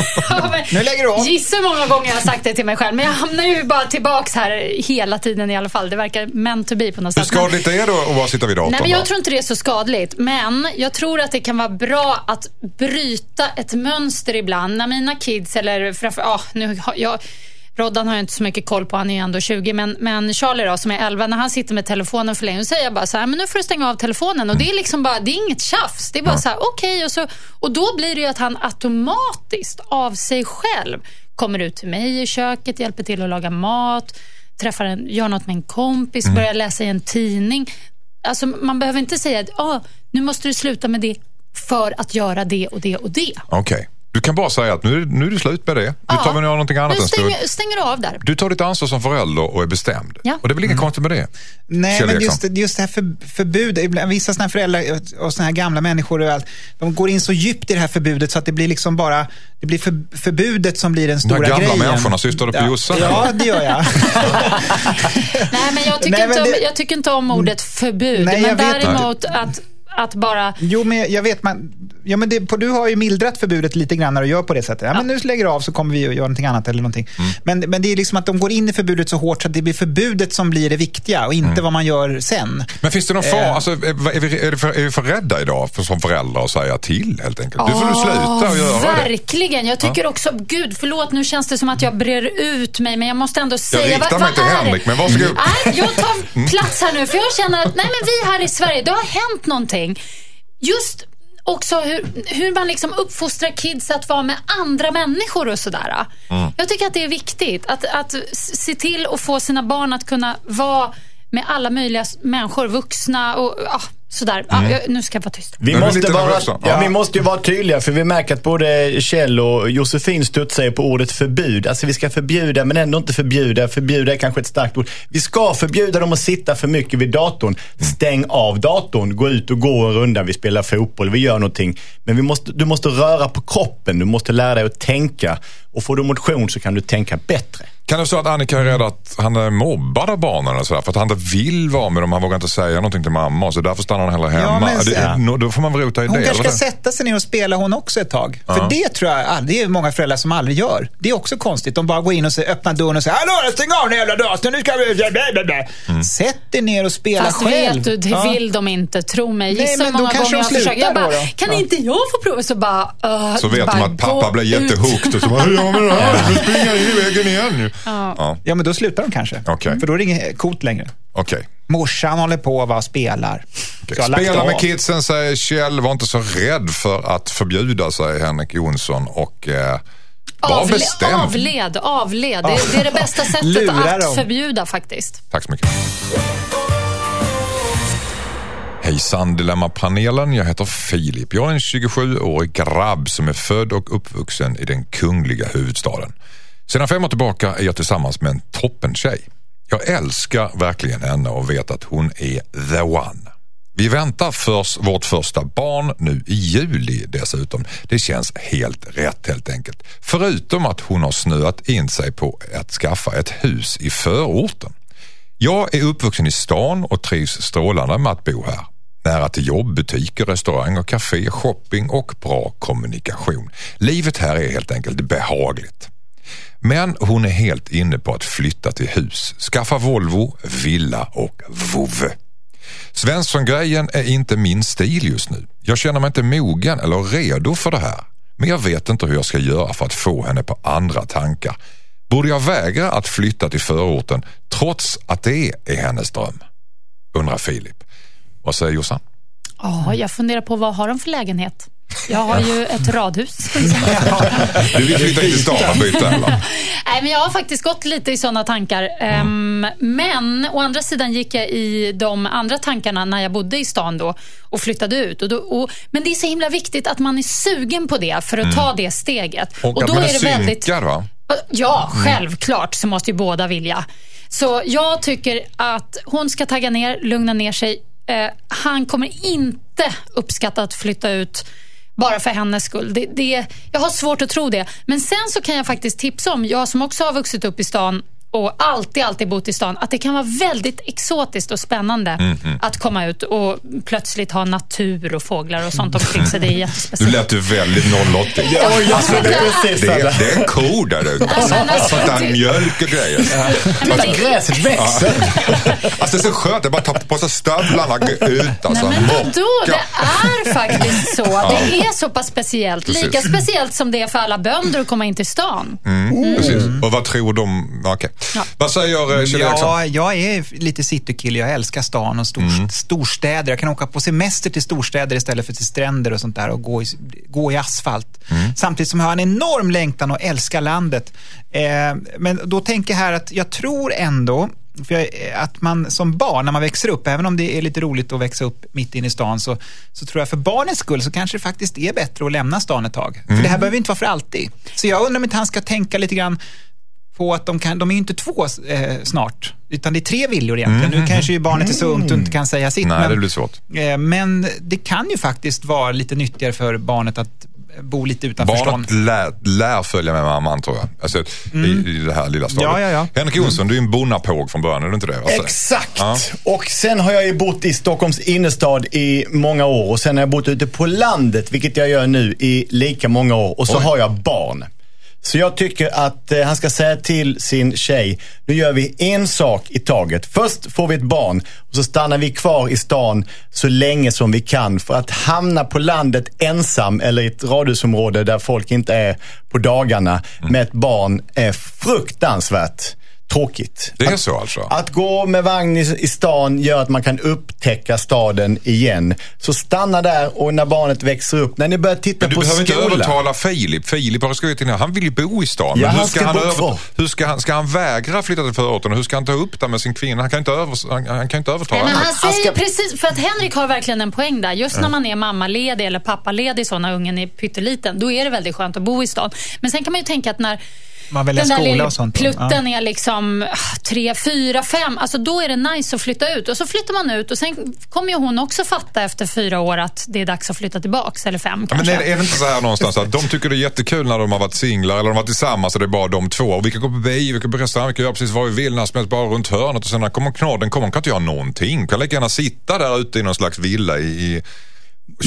Nu lägger du av. Gissa hur många gånger jag har sagt det till mig själv. Men jag hamnar ju bara tillbaks här hela tiden i alla fall. Det verkar meant to be på något Hur sätt. Men- skadligt är det att bara sitta vid datorn? Nej, men då? jag tror inte det är så skadligt. Men jag tror att det kan vara bra att bryta ett mönster ibland. När mina kids, eller framför, ja, nu har jag, Roddan har jag inte så mycket koll på, han är ändå 20. Men, men Charlie då, som är 11, när han sitter med telefonen för länge, då säger jag bara så här, men nu får du stänga av telefonen. Och det är liksom bara, det är inget tjafs. Det är bara så här, okej. och, så, och då blir det ju att han automatiskt av sig själv kommer ut till mig i köket, hjälper till att laga mat, träffar en, gör något med en kompis, börjar läsa i en tidning. Alltså, man behöver inte säga att ah, nu måste du sluta med det för att göra det och det och det. Okej. Du kan bara säga att nu, är- nu är det slut med det. Nu Ja. tar vi gör någonting annat Nu en stund. stänger, av där. Du tar ditt ansvar som förälder och är bestämd. Ja. Och det är väl inget konstigt med det? Nej, Kjell men just, just det här för, förbudet. Vissa såna här föräldrar och såna här gamla människor och allt, de går in så djupt i det här förbudet så att det blir liksom bara det blir för, förbudet som blir den De här stora gamla grejen. människorna, syftar du på ja. Jossan, Ja, det gör jag. Nej, men jag tycker, Nej, men inte, om, det- jag tycker inte om ordet förbud. Nej, jag men däremot att, att bara... Jo, men jag vet, man, ja, men det, på, du har ju mildrat förbudet lite grann när du gör på det sättet. Ja, men nu lägger du av så kommer vi att göra någonting annat eller någonting. Mm. Men, men det är liksom att de går in i förbudet så hårt så att det blir förbudet som blir det viktiga och inte Mm. vad man gör sen. Men finns det någon fara? Eh. Alltså, är, är, vi, är, för, är vi för rädda idag för, som föräldrar att säga till helt enkelt? Du får du sluta och göra det. Verkligen. Jag tycker också, gud förlåt nu känns det som att jag brer ut mig men jag måste ändå säga. riktar vad- mig vad till är det? Henrik, men varsågod. Nej, jag tar plats här nu för jag känner att nej men vi här i Sverige, det har hänt någonting. Just också hur, hur man liksom uppfostrar kids att vara med andra människor och sådär. Mm. Jag tycker att det är viktigt att, att se till att få sina barn att kunna vara med alla möjliga människor, vuxna och ja, sådär. Ja, jag, nu ska jag vara tyst. Vi måste, vara, ja, Ja. vi måste ju vara tydliga för vi märker att både Kjell och Josefin studsar på ordet förbud. Alltså vi ska förbjuda men ändå inte förbjuda. Förbjuda är kanske ett starkt ord. Vi ska förbjuda dem att sitta för mycket vid datorn. Stäng av datorn, gå ut och gå en runda. Vi spelar fotboll, vi gör någonting. Men vi måste, du måste röra på kroppen, du måste lära dig att tänka. Och får du motion så kan du tänka bättre. Kan det så att Annika är rädd att han är mobbad av barnen eller sådär, för att han inte vill vara med dem, han vågar inte säga någonting till mamma så därför stannar han hellre hemma. men- det, ja. Då får man väl rota i Hon det. kanske eller? ska sätta sig ner och spela hon också ett tag. För det tror jag, det är många föräldrar som aldrig gör. Det är också konstigt. De bara går in och säger, öppnar dörren och säger Hallå, stäng av den jävla datorn, nu ska vi... Mm. Sätt dig ner och spela Fast själv. vet du, det Ja. vill de inte. Tro mig. Gissa hur men då många kanske gånger de jag försöker. Jag slutar bara, då då? kan Ja. inte jag få prova? Så bara, uh, Så vet bara de att pappa blir jättehooked och så bara, ja men det här, nu springer jag in i väggen igen ju. Ja. Ja, men då slutar de kanske. Okej. För då är det inget coolt längre. Okej. Morsan håller på va, och spelar. Lagt Spela med kidsen säger Kjell, var inte så rädd för att förbjuda sig Henrik Jonsson och eh, Avle- bestämd. avled, avled. Det, det är det bästa sättet att dem. förbjuda faktiskt. Tack så mycket. Hejsan Dilemmapanelen, jag heter Filip. Jag är en 27-årig grabb som är född och uppvuxen i den kungliga huvudstaden. Sedan fem år tillbaka är jag tillsammans med en toppentjej. Jag älskar verkligen henne och vet att hon är the one. Vi väntar först vårt första barn nu i juli dessutom. Det känns helt rätt helt enkelt. Förutom att hon har snöat in sig på att skaffa ett hus i förorten. Jag är uppvuxen i stan och trivs strålande med att bo här. Nära till jobb, butiker, restauranger, café, shopping och bra kommunikation. Livet här är helt enkelt behagligt. Men hon är helt inne på att flytta till hus, skaffa Volvo, villa och vovve. Svensson-grejen är inte min stil just nu. Jag känner mig inte mogen eller redo för det här. Men jag vet inte hur jag ska göra för att få henne på andra tankar. Borde jag vägra att flytta till förorten trots att det är hennes dröm? Undrar Filip. Vad säger Jossan? Ja, jag funderar på vad har de för lägenhet? Jag har ju ett radhus. Du vill flytta in till stan och? Nej, men jag har faktiskt gått lite i sådana tankar. Ehm, men å andra sidan gick jag i de andra tankarna när jag bodde i stan då och flyttade ut. Och då, och, men det är så himla viktigt att man är sugen på det för att ta det steget. Och, att då man är, det väldigt... synkad va? Ja, självklart så måste ju båda vilja. Så jag tycker att hon ska tagga ner, lugna ner sig. Eh, han kommer inte uppskatta att flytta ut bara för hennes skull. Det, det, jag har svårt att tro det. Men sen så kan jag faktiskt tipsa om, jag som också har vuxit upp i stan och alltid, alltid bott i stan, att det kan vara väldigt exotiskt och spännande Mm, att komma ut och plötsligt ha natur och fåglar och sånt omkring sig. Det är Du jättespeciellt. lät ju väldigt 080. Ja, precis Det är, det. det är en ko där ute. Alltså, alltså, där det- mjölk och grejer. det- Gräset växer. Alltså det är så skönt, det är bara att ta på sig stövlarna och gå ut. Alltså, Nej, men vadå? Det är faktiskt så. Det är så pass speciellt. Precis. Lika speciellt som det är för alla bönder att komma in till stan. Precis. Och vad tror de? Okej. Ja. Vad säger eh, Kjell? Ja, jag är lite citykille. Jag älskar stan och stor, Mm. storstäder. Jag kan åka på semester till storstäder istället för till stränder och sånt där och gå i, gå i asfalt. Mm. Samtidigt som jag har en enorm längtan och älskar landet. Eh, men då tänker jag här att jag tror ändå jag, att man som barn, när man växer upp, även om det är lite roligt att växa upp mitt inne i stan, så, så tror jag för barnens skull så kanske det faktiskt är bättre att lämna stan ett tag. För det här behöver inte vara för alltid. Så jag undrar om inte han ska tänka lite grann på att de, kan, de är ju inte två eh, snart, utan det är tre viljor egentligen. Nu kanske ju barnet är så ungt och inte kan säga sitt. Nej, men, det blir svårt. eh, men det kan ju faktiskt vara lite nyttigare för barnet att bo lite utanför stan. Barnet lär, lär följa med mamman tror jag. Alltså, i, I det här lilla stadiet. Ja, ja, ja. Henrik Jonsson, du är en bonnapåg från början, är du inte det? Alltså, Exakt! Ja. Och sen har jag ju bott i Stockholms innerstad i många år och sen har jag bott ute på landet, vilket jag gör nu i lika många år. Och så Oj. har jag barn. Så jag tycker att eh, han ska säga till sin tjej, nu gör vi en sak i taget. Först får vi ett barn och så stannar vi kvar i stan så länge som vi kan. För att hamna på landet ensam eller i ett radhusområde där folk inte är på dagarna med ett barn är fruktansvärt tråkigt. Det är så alltså? Att gå med vagn i, i stan gör att man kan upptäcka staden igen. Så stanna där och när barnet växer upp, när ni börjar titta Men du på behöver inte övertala Filip. Filip har skrivit in här, han vill ju bo i stan. Ja, men hur han ska, ska han, över, hur ska, han, ska han vägra flytta till förorten? Hur ska han ta upp det med sin kvinna? Han kan inte, över, han, han kan inte övertala Nej, men han säger ska- precis, för att Henrik har verkligen en poäng där. Just när man är mammaledig eller pappaledig så när ungen är pytteliten, då är det väldigt skönt att bo i stan. Men sen kan man ju tänka att när Man väljer den där skola lilla och sånt. plutten är liksom ah, tre, fyra, fem, alltså då är det nice att flytta ut. Och så flyttar man ut och sen kommer ju hon också fatta efter fyra år att det är dags att flytta tillbaks, eller fem Ja, men kanske. är, är det inte så här någonstans att de tycker det är jättekul när de har varit singlar eller de har varit tillsammans och det är bara de två. Och vi kan gå på bio, vi kan på restaurang, vi kan göra precis vad vi vill när som helst bara runt hörnet. Och sen när kommer knodden kommer, de kan inte göra någonting. Kan lika gärna sitta där ute i någon slags villa i, i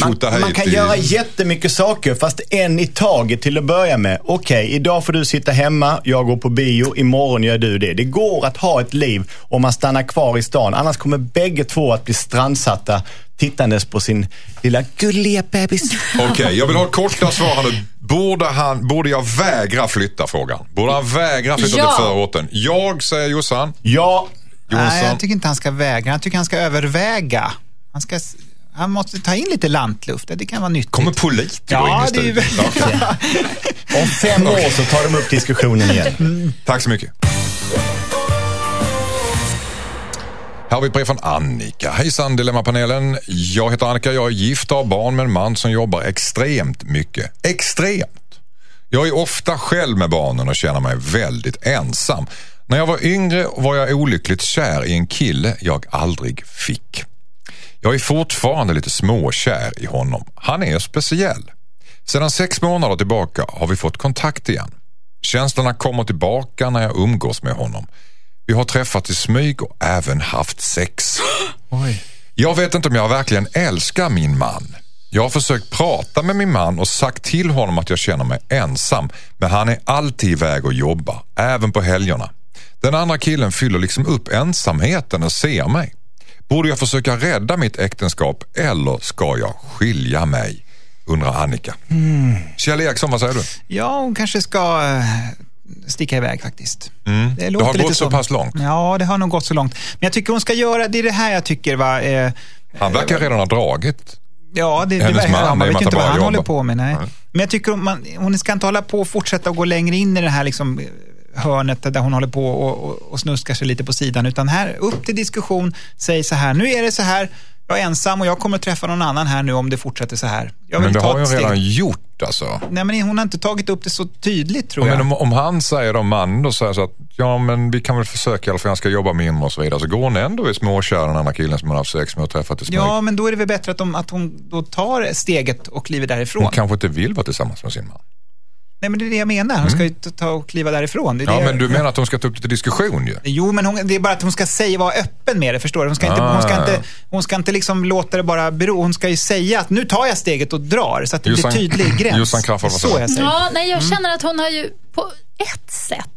Man, man kan i, göra jättemycket saker fast en i taget till att börja med. Okej, idag får du sitta hemma, jag går på bio, imorgon gör du det. Det går att ha ett liv om man stannar kvar i stan. Annars kommer bägge två att bli strandsatta tittandes på sin lilla gulliga bebis. Okej, jag vill ha ett korta svar här nu. Borde, han, borde jag vägra flytta frågan? Borde han vägra flytta Ja. till förorten? Jag säger Jossan. Ja, Nej, Jonsson. jag tycker inte han ska väga. Jag tycker han ska överväga. Han, ska, han måste ta in lite lantluft. Det kan vara nyttigt. Kommer politiker Ja, in i det är om fem år så tar de upp diskussionen igen. Tack så mycket. Här har vi ett brev från Annika. Hejsan Dilemmapanelen. Jag heter Annika, jag är gift och har barn med en man som jobbar extremt mycket. Extremt! Jag är ofta själv med barnen och känner mig väldigt ensam. När jag var yngre var jag olyckligt kär i en kille jag aldrig fick. Jag är fortfarande lite småkär i honom. Han är speciell. Sedan sex månader tillbaka har vi fått kontakt igen. Känslorna kommer tillbaka när jag umgås med honom. Vi har träffat i smyg och även haft sex. Oj. Jag vet inte om jag verkligen älskar min man. Jag har försökt prata med min man och sagt till honom att jag känner mig ensam. Men han är alltid iväg och jobbar, även på helgerna. Den andra killen fyller liksom upp ensamheten och ser mig. Borde jag försöka rädda mitt äktenskap eller ska jag skilja mig? Undrar Annika. Kjell Eriksson, vad säger du? Ja, hon kanske ska eh, sticka iväg faktiskt. Det, Mm. Det har lite gått så pass långt. Ja, det har nog gått så långt. Men jag tycker hon ska göra, det är det här jag tycker va, eh, Han verkar redan ha dragit Ja, det, det Hennes man, man och med vet ju inte vad han håller jobbar. på med. Nej. Nej. Men jag tycker man, hon ska inte hålla på och fortsätta att gå längre in i det här liksom, hörnet där hon håller på och, och, och snuskar sig lite på sidan. Utan här, upp till diskussion, säg så här, nu är det så här, jag är ensam och jag kommer att träffa någon annan här nu om det fortsätter så här. Men det har jag redan steg. gjort alltså. Nej, men hon har inte tagit upp det så tydligt tror jag. Men om, om han säger då, mannen då säger så att ja men vi kan väl försöka i alla fall, jag ska jobba mindre och så vidare. Så går hon ändå i småkär den andra killen som hon har haft sex med och träffat i smyg. Ja, men då är det väl bättre att, de, att hon då tar steget och kliver därifrån. Hon kanske inte vill vara tillsammans med sin man. Nej, men det är det jag menar. Hon ska ju ta- ta och kliva därifrån. Det är Mm. Ja det men du menar att hon ska ta upp det till diskussion ju? Jo, men hon, det är bara att hon ska säga, vara öppen med det, förstår du? Hon ska inte, hon ska Ah. inte, hon ska inte liksom låta det bara bero. Hon ska ju säga att nu tar jag steget och drar, så att det Jossan- blir tydlig gräns. Jossan Crafoord, Det är vad så sa jag säger. Ja, nej, Mm. jag känner att hon har ju på ett sätt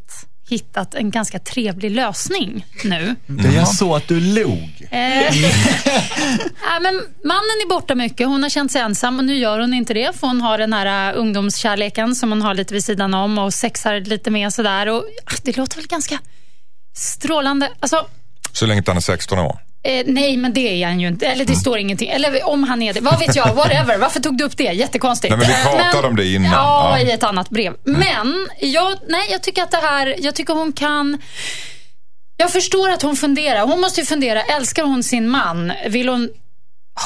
hittat en ganska trevlig lösning nu. Det är så att du log. Eh, ja, men mannen är borta mycket. Hon har känt sig ensam och nu gör hon inte det. För hon har den här uh, ungdomskärleken som hon har lite vid sidan om och sexar lite med sådär. Och, ah, det låter väl ganska strålande. Alltså, Så länge inte han är 16 år. Eh, nej, men det är han ju inte. Eller Mm. det står ingenting. Eller om han är det. Vad vet jag? Whatever. Varför tog du upp det? Jättekonstigt. Nej, men vi pratade om det innan. Ja, Ja. Mm. i ett annat brev. Men jag, nej, jag tycker att det här... Jag tycker hon kan... Jag förstår att hon funderar. Hon måste ju fundera. Älskar hon sin man? Vill hon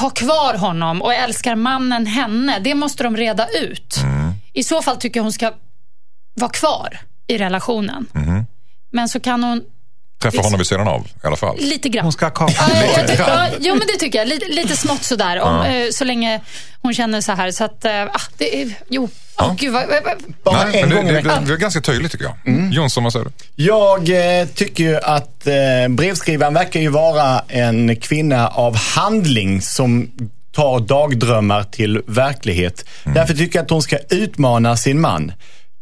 ha kvar honom? Och älskar mannen henne? Det måste de reda ut. Mm. I så fall tycker jag hon ska vara kvar i relationen. Mm-hmm. Men så kan hon Träffa honom vid sidan av i alla fall. lite grann. Hon ska ha kaka. Ja, jo, men det tycker jag. Lite, lite smått sådär. Om, eh, så länge hon känner så här. Så att, eh, ah, det är, jo. Åh, gud, vad, vad, vad- Bara Nej, en men gång i det, det, veckan. det är ganska tydligt tycker jag. Mm. Jonsson, vad säger du? Jag eh, tycker ju att eh, brevskrivaren verkar ju vara en kvinna av handling som tar dagdrömmar till verklighet. Därför tycker jag att hon ska utmana sin man.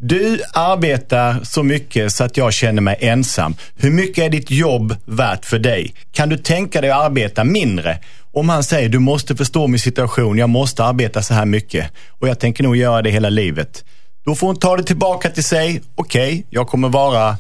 Du arbetar så mycket så att jag känner mig ensam. Hur mycket är ditt jobb värt för dig? Kan du tänka dig att arbeta mindre? Om han säger du måste förstå min situation, jag måste arbeta så här mycket och jag tänker nog göra det hela livet. Då får hon ta det tillbaka till sig. Okej, jag kommer vara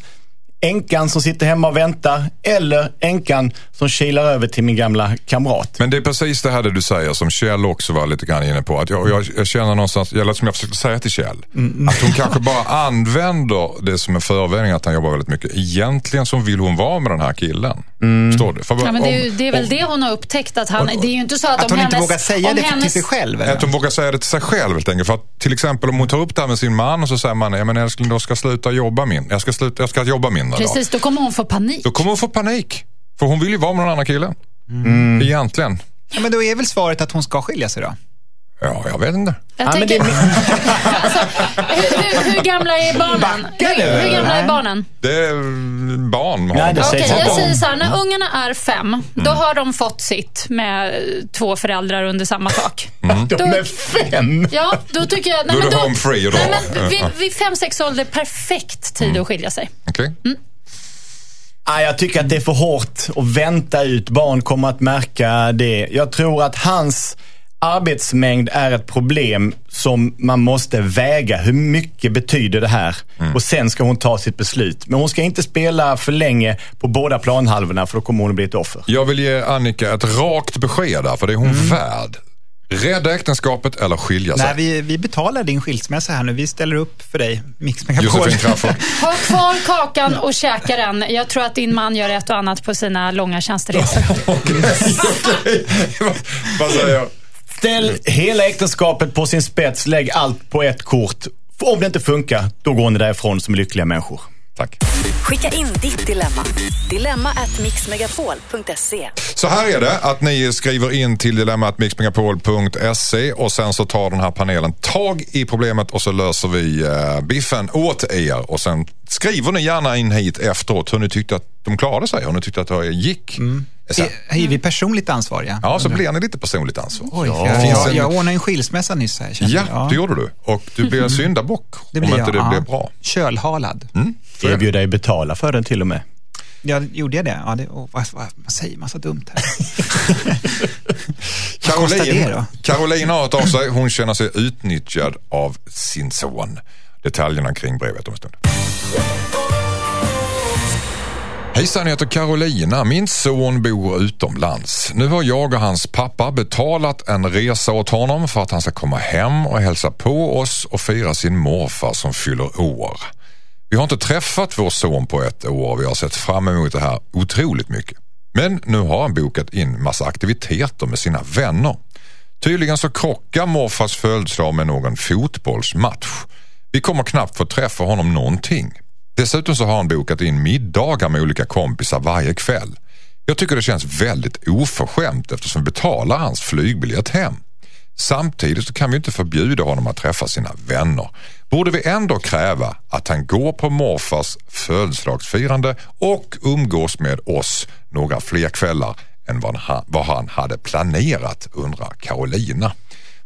änkan som sitter hemma och väntar eller änkan som kilar över till min gamla kamrat. Men det är precis det här det du säger som Kjell också var lite grann inne på. Att jag, jag, jag känner någonstans, eller som jag försökte säga till Kjell, Mm. att hon kanske bara använder det som en förevändning att han jobbar väldigt mycket. Egentligen så vill hon vara med den här killen. Förstår du? För ja, men det, är, ju, det är väl om- det hon har upptäckt. Att han, det är ju inte så att, Att hon inte hennes, vågar säga det till hennes, sig själv. eller? Att hon vågar säga det till sig själv helt enkelt. För att till exempel om hon tar upp det här med sin man och så säger man, ja men älskling, jag ska sluta jobba mindre. Jag ska, sluta, jag ska jobba mindre då. Precis, då kommer hon få panik. Då kommer hon få panik. För hon vill ju vara med den andra killen. Mm. Egentligen. Ja, men då är väl svaret att hon ska skilja sig då? Ja, jag vet inte. Jag Ja, tänker, det alltså, hur, hur, hur gamla är barnen? Hur, hur gamla är barnen? Det är barn. har Nej, de. det Okej, jag säger så här, när ungarna är fem, då har de fått sitt med två föräldrar under samma tak. de Då- är fem. Ja, då tycker jag... Då är det home free då. Nej, men vid, vid fem, sex ålder, perfekt tid att skilja sig. Okej. Ah, jag tycker att det är för hårt att vänta ut. Barn kommer att märka det. Jag tror att hans arbetsmängd är ett problem som man måste väga. Hur mycket betyder det här? Och sen ska hon ta sitt beslut. Men hon ska inte spela för länge på båda planhalvorna för då kommer hon att bli ett offer. Jag vill ge Annika ett rakt besked där, för det är hon värd. Rädda äktenskapet eller skilja sig. Nej, vi, vi betalar din skilsmässa här nu. Vi ställer upp för dig. Mix Megapol. Ha kvar kakan och käka den. Jag tror att din man gör ett och annat på sina långa tjänsteresor. Vad säger jag? Ställ hela äktenskapet på sin spets. Lägg allt på ett kort. För om det inte funkar, då går ni därifrån som lyckliga människor. Tack. Skicka in ditt dilemma. Dilemma at mixmegapol.se. Så här är det, att ni skriver in till dilemmatmixmegapol.se och sen så tar den här panelen tag i problemet och så löser vi eh, biffen åt er. Och sen skriver ni gärna in hit efteråt hur ni tyckte att de klarade sig, hur ni tyckte att det gick. Sen, Är, är vi personligt ansvariga? ja, så blir ni lite personligt ansvar. Oj, Det jag, en- jag ordnade en skilsmässa nyss här. Ja, det gjorde du. Och du blir en syndabock det om blir inte jag. det ja. blir bra. Kölhalad. Så Erbjuder dig betala för den till och med. Ja, gjorde jag det? Ja, det oh, vad, vad, man säger massa dumt här. Caroline? Caroline har hört av sig. Hon känner sig utnyttjad av sin son. Detaljerna kring brevet om en stund. Hejsan, jag heter Carolina. Min son bor utomlands. Nu har jag och hans pappa betalat en resa åt honom för att han ska komma hem och hälsa på oss och fira sin morfar som fyller år. Vi har inte träffat vår son på ett år och vi har sett fram emot det här otroligt mycket. Men nu har han bokat in massa aktiviteter med sina vänner. Tydligen så krockar morfars födelsedag med någon fotbollsmatch. Vi kommer knappt få träffa honom någonting. Dessutom så har han bokat in middagar med olika kompisar varje kväll. Jag tycker det känns väldigt oförskämt eftersom vi betalar hans flygbiljett hem. Samtidigt så kan vi inte förbjuda honom att träffa sina vänner. Borde vi ändå kräva att han går på morfars födelsedagsfirande och umgås med oss några fler kvällar än vad han, vad han hade planerat, undrar Carolina.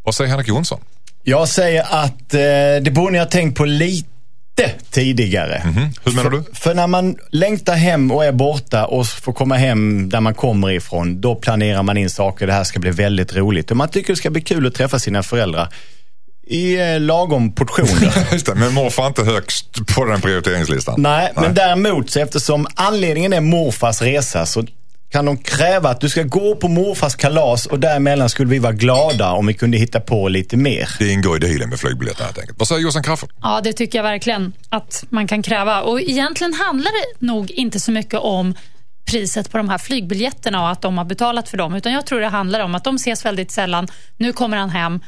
Vad säger Henrik Jonsson? Jag säger att eh, det borde ni ha tänkt på lite tidigare. Hur menar du? För när man längtar hem och är borta och får komma hem där man kommer ifrån, då planerar man in saker. Det här ska bli väldigt roligt. Och man tycker det ska bli kul att träffa sina föräldrar i eh, lagom portioner. Just det, men morfar är inte högst på den prioriteringslistan. Nej, men däremot så eftersom anledningen är morfars resa så kan de kräva att du ska gå på morfars kalas och däremellan skulle vi vara glada om vi kunde hitta på lite mer. Det ingår i dealen med flygbiljetten helt enkelt. Vad säger Jossan Crafoord? Ja, det tycker jag verkligen att man kan kräva. Och Egentligen handlar det nog inte så mycket om priset på de här flygbiljetterna och att de har betalat för dem. Utan jag tror det handlar om att de ses väldigt sällan. Nu kommer han hem.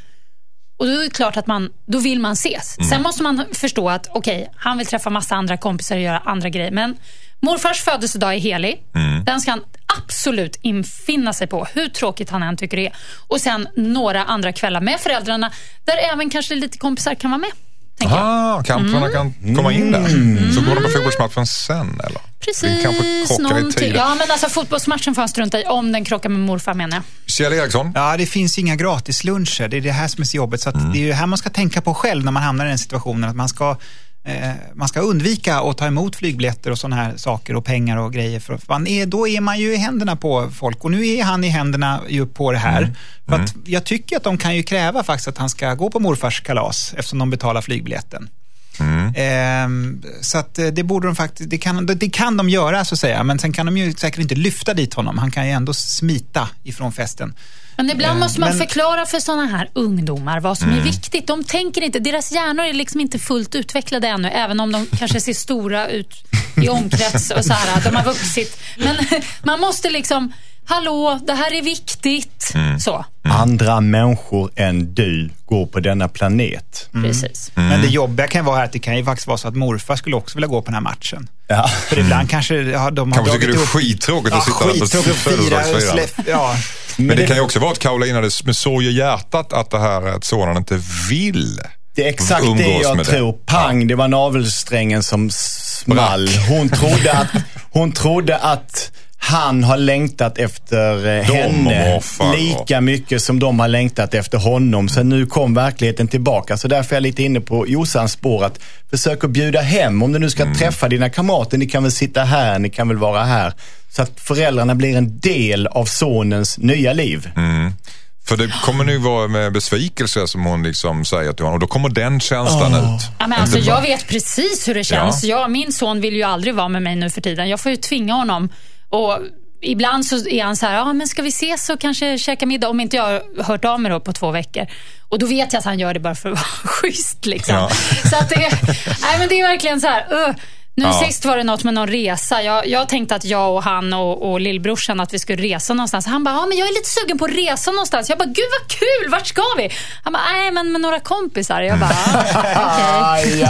Och då är det klart att man, då vill man ses. Sen måste man förstå att okej, han vill träffa massa andra kompisar och göra andra grejer. Men morfars födelsedag är helig. Den ska han absolut infinna sig på, hur tråkigt han än tycker det är. Och sen några andra kvällar med föräldrarna, där även kanske lite kompisar kan vara med. Ah, kamperna kan komma in där. Så går de på fotbollsmatchen sen eller? Precis, någonting. Ja, men alltså fotbollsmatchen får han strunta i om den krockar med morfar menar jag. Kjell Eriksson? Ja, det finns inga gratisluncher. Det är det här som är så jobbigt. Så att det är ju här man ska tänka på själv när man hamnar i den situationen. Att man ska, man ska undvika att ta emot flygbiljetter och sådana här saker och pengar och grejer. För man är, då är man ju i händerna på folk och nu är han i händerna ju på det här. För att jag tycker att de kan ju kräva faktiskt att han ska gå på morfars kalas eftersom de betalar flygbiljetten. Ehm, så att eh, det borde de faktiskt, det kan, det kan de göra så att säga, men sen kan de ju säkert inte lyfta dit honom. Han kan ju ändå smita ifrån festen. Men ibland Eh, måste man men- förklara för sådana här ungdomar vad som Mm. är viktigt. De tänker inte, deras hjärnor är liksom inte fullt utvecklade ännu, även om de kanske ser stora ut i omkrets och så här, de har vuxit. Men man måste liksom, hallå, det här är viktigt. Mm. Så, Andra människor än du går på denna planet. precis. Men det jobbiga kan vara att det kan ju faktiskt vara så att morfar skulle också vilja gå på den här matchen. Ja. För ibland kanske ja, de har Kanske tycker det är skittråkigt ja, att sitta där fira och släpp, ja. Men det kan ju också vara att Carolina hade med sorg i hjärtat att det här är att sonen inte vill Det är exakt det umgås jag med tror. Pang, det var navelsträngen som small. Hon trodde att, hon trodde att han har längtat efter eh, De henne lika mycket som de har längtat efter honom. Så nu kom verkligheten tillbaka. Så därför är jag lite inne på Jossans spår att försök att bjuda hem. Om du nu ska Mm. träffa dina kamrater, ni kan väl sitta här, ni kan väl vara här. Så att föräldrarna blir en del av sonens nya liv. Mm. För det kommer nu vara med besvikelse som hon liksom säger till honom och då kommer den känslan ut. Ja, men alltså, jag vet precis hur det känns. Jag, min son vill ju aldrig vara med mig nu för tiden. Jag får ju tvinga honom. Och ibland så är han så här, ja, men ska vi ses och kanske käka middag? Om inte jag har hört av mig då på två veckor. Och då vet jag att han gör det bara för att vara schysst. Liksom. Ja. Så att det, nej, men det är verkligen så här, uh. Nu Ja. sist var det något med någon resa. Jag, jag tänkte att jag och han och, och lillbrorsan att vi skulle resa någonstans. Han bara, ja men jag är lite sugen på att resa någonstans. Jag bara, gud vad kul, vart ska vi? Han bara, nej men med några kompisar. Jag bara, okej.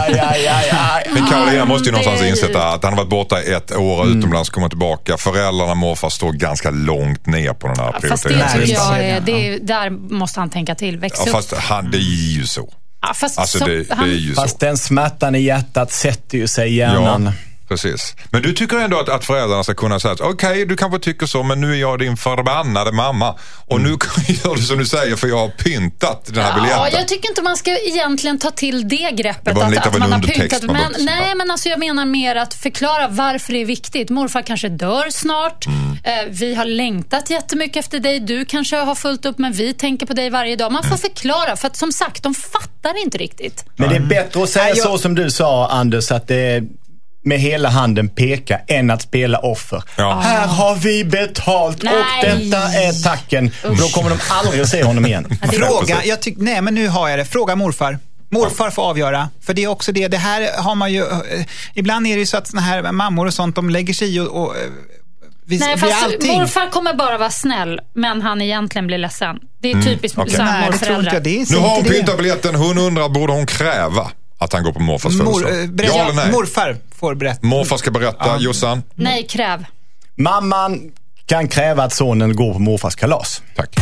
Men Carolina måste ju någonstans insett att han har varit borta ett år utomlands, kommer tillbaka. Föräldrarna, morfar står ganska långt ner på den här Fast det tycker prioriteringslistan. jag det, är- där måste han tänka till. Växa Ja, upp. fast han, det är ju så. Ja, fast Alltså så- det, det är ju så. Fast den smärtan i hjärtat sätter ju sig i hjärnan. Ja, precis. Men du tycker ändå att, att föräldrarna ska kunna säga att okej, du kanske tycker så, men nu är jag din förbannade mamma. Och Mm. nu gör du som du säger för jag har pyntat den här Ja, biljetten. jag tycker inte man ska egentligen ta till det greppet. Det att, att man har pyntat. man Men, nej, men alltså jag menar mer att förklara varför det är viktigt. Morfar kanske dör snart. Mm. Eh, vi har längtat jättemycket efter dig. Du kanske har fullt upp, men vi tänker på dig varje dag. Man får Mm. förklara, för att som sagt, de fattar inte riktigt. Men det är bättre att säga Nej, jag- så som du sa Anders, att det är med hela handen peka än att spela offer. Ja. Här har vi betalt Nej. och detta är tacken. Då kommer de aldrig att se honom igen. Fråga, jag tyck, nej men nu har jag det. Fråga morfar. Morfar får avgöra. För det är också det, det här har man ju, eh, ibland är det ju så att såna här mammor och sånt, de lägger sig i och, och eh, vis, Nej, fast allting. morfar kommer bara vara snäll, men han egentligen blir ledsen. Det är typiskt okej. okay. Det är Nu har hon pyntat biljetten. Hon undrar, borde hon kräva att han går på morfars Mor, födelsedag? eh, berätta, Ja eller nej? Morfar får berätta. Morfar ska berätta. Jossan? Nej, kräv. Mamman kan kräva att sonen går på morfars kalas. Tack.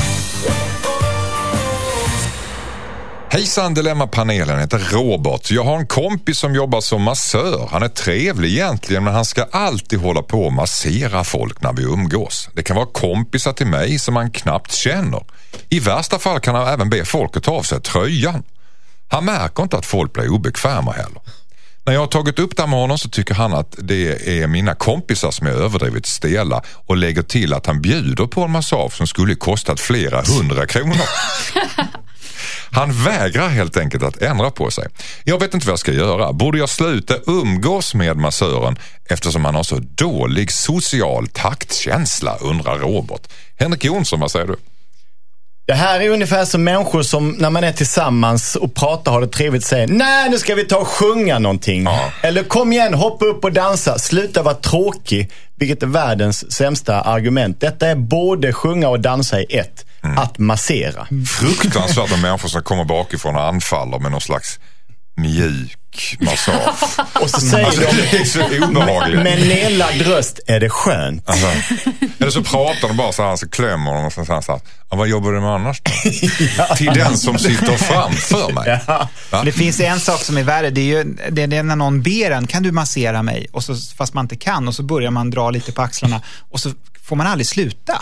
Hejsan Dilemmapanelen, heter Robert. Jag har en kompis som jobbar som massör. Han är trevlig egentligen men han ska alltid hålla på och massera folk när vi umgås. Det kan vara kompisar till mig som han knappt känner. I värsta fall kan han även be folk att ta av sig tröjan. Han märker inte att folk blir obekväma heller. När jag har tagit upp det här med honom så tycker han att det är mina kompisar som är överdrivet stela och lägger till att han bjuder på en massage som skulle kostat flera hundra kronor. Han vägrar helt enkelt att ändra på sig. Jag vet inte vad jag ska göra. Borde jag sluta umgås med massören eftersom han har så dålig social taktkänsla, undrar Robert. Henrik Jonsson, vad säger du? Det här är ungefär som människor som när man är tillsammans och pratar har det trevligt säger Nej, nu ska vi ta och sjunga någonting. Ja. Eller kom igen, hoppa upp och dansa. Sluta vara tråkig. Vilket är världens sämsta argument. Detta är både sjunga och dansa i ett. Att massera. Fruktansvärt med människor som kommer bakifrån och anfaller med någon slags mjuk massage. Och så säger Alltså, de det är så obehagligt. med nedlagd röst, är det skönt? Alltså, eller så pratar de bara så här, så klämmer de och så säger så här, "Ja, vad jobbar du med annars då? Till den som sitter framför mig. Ja. Det finns en sak som är värre, det är ju det är när någon ber en, kan du massera mig? Och så, fast man inte kan och så börjar man dra lite på axlarna och så får man aldrig sluta.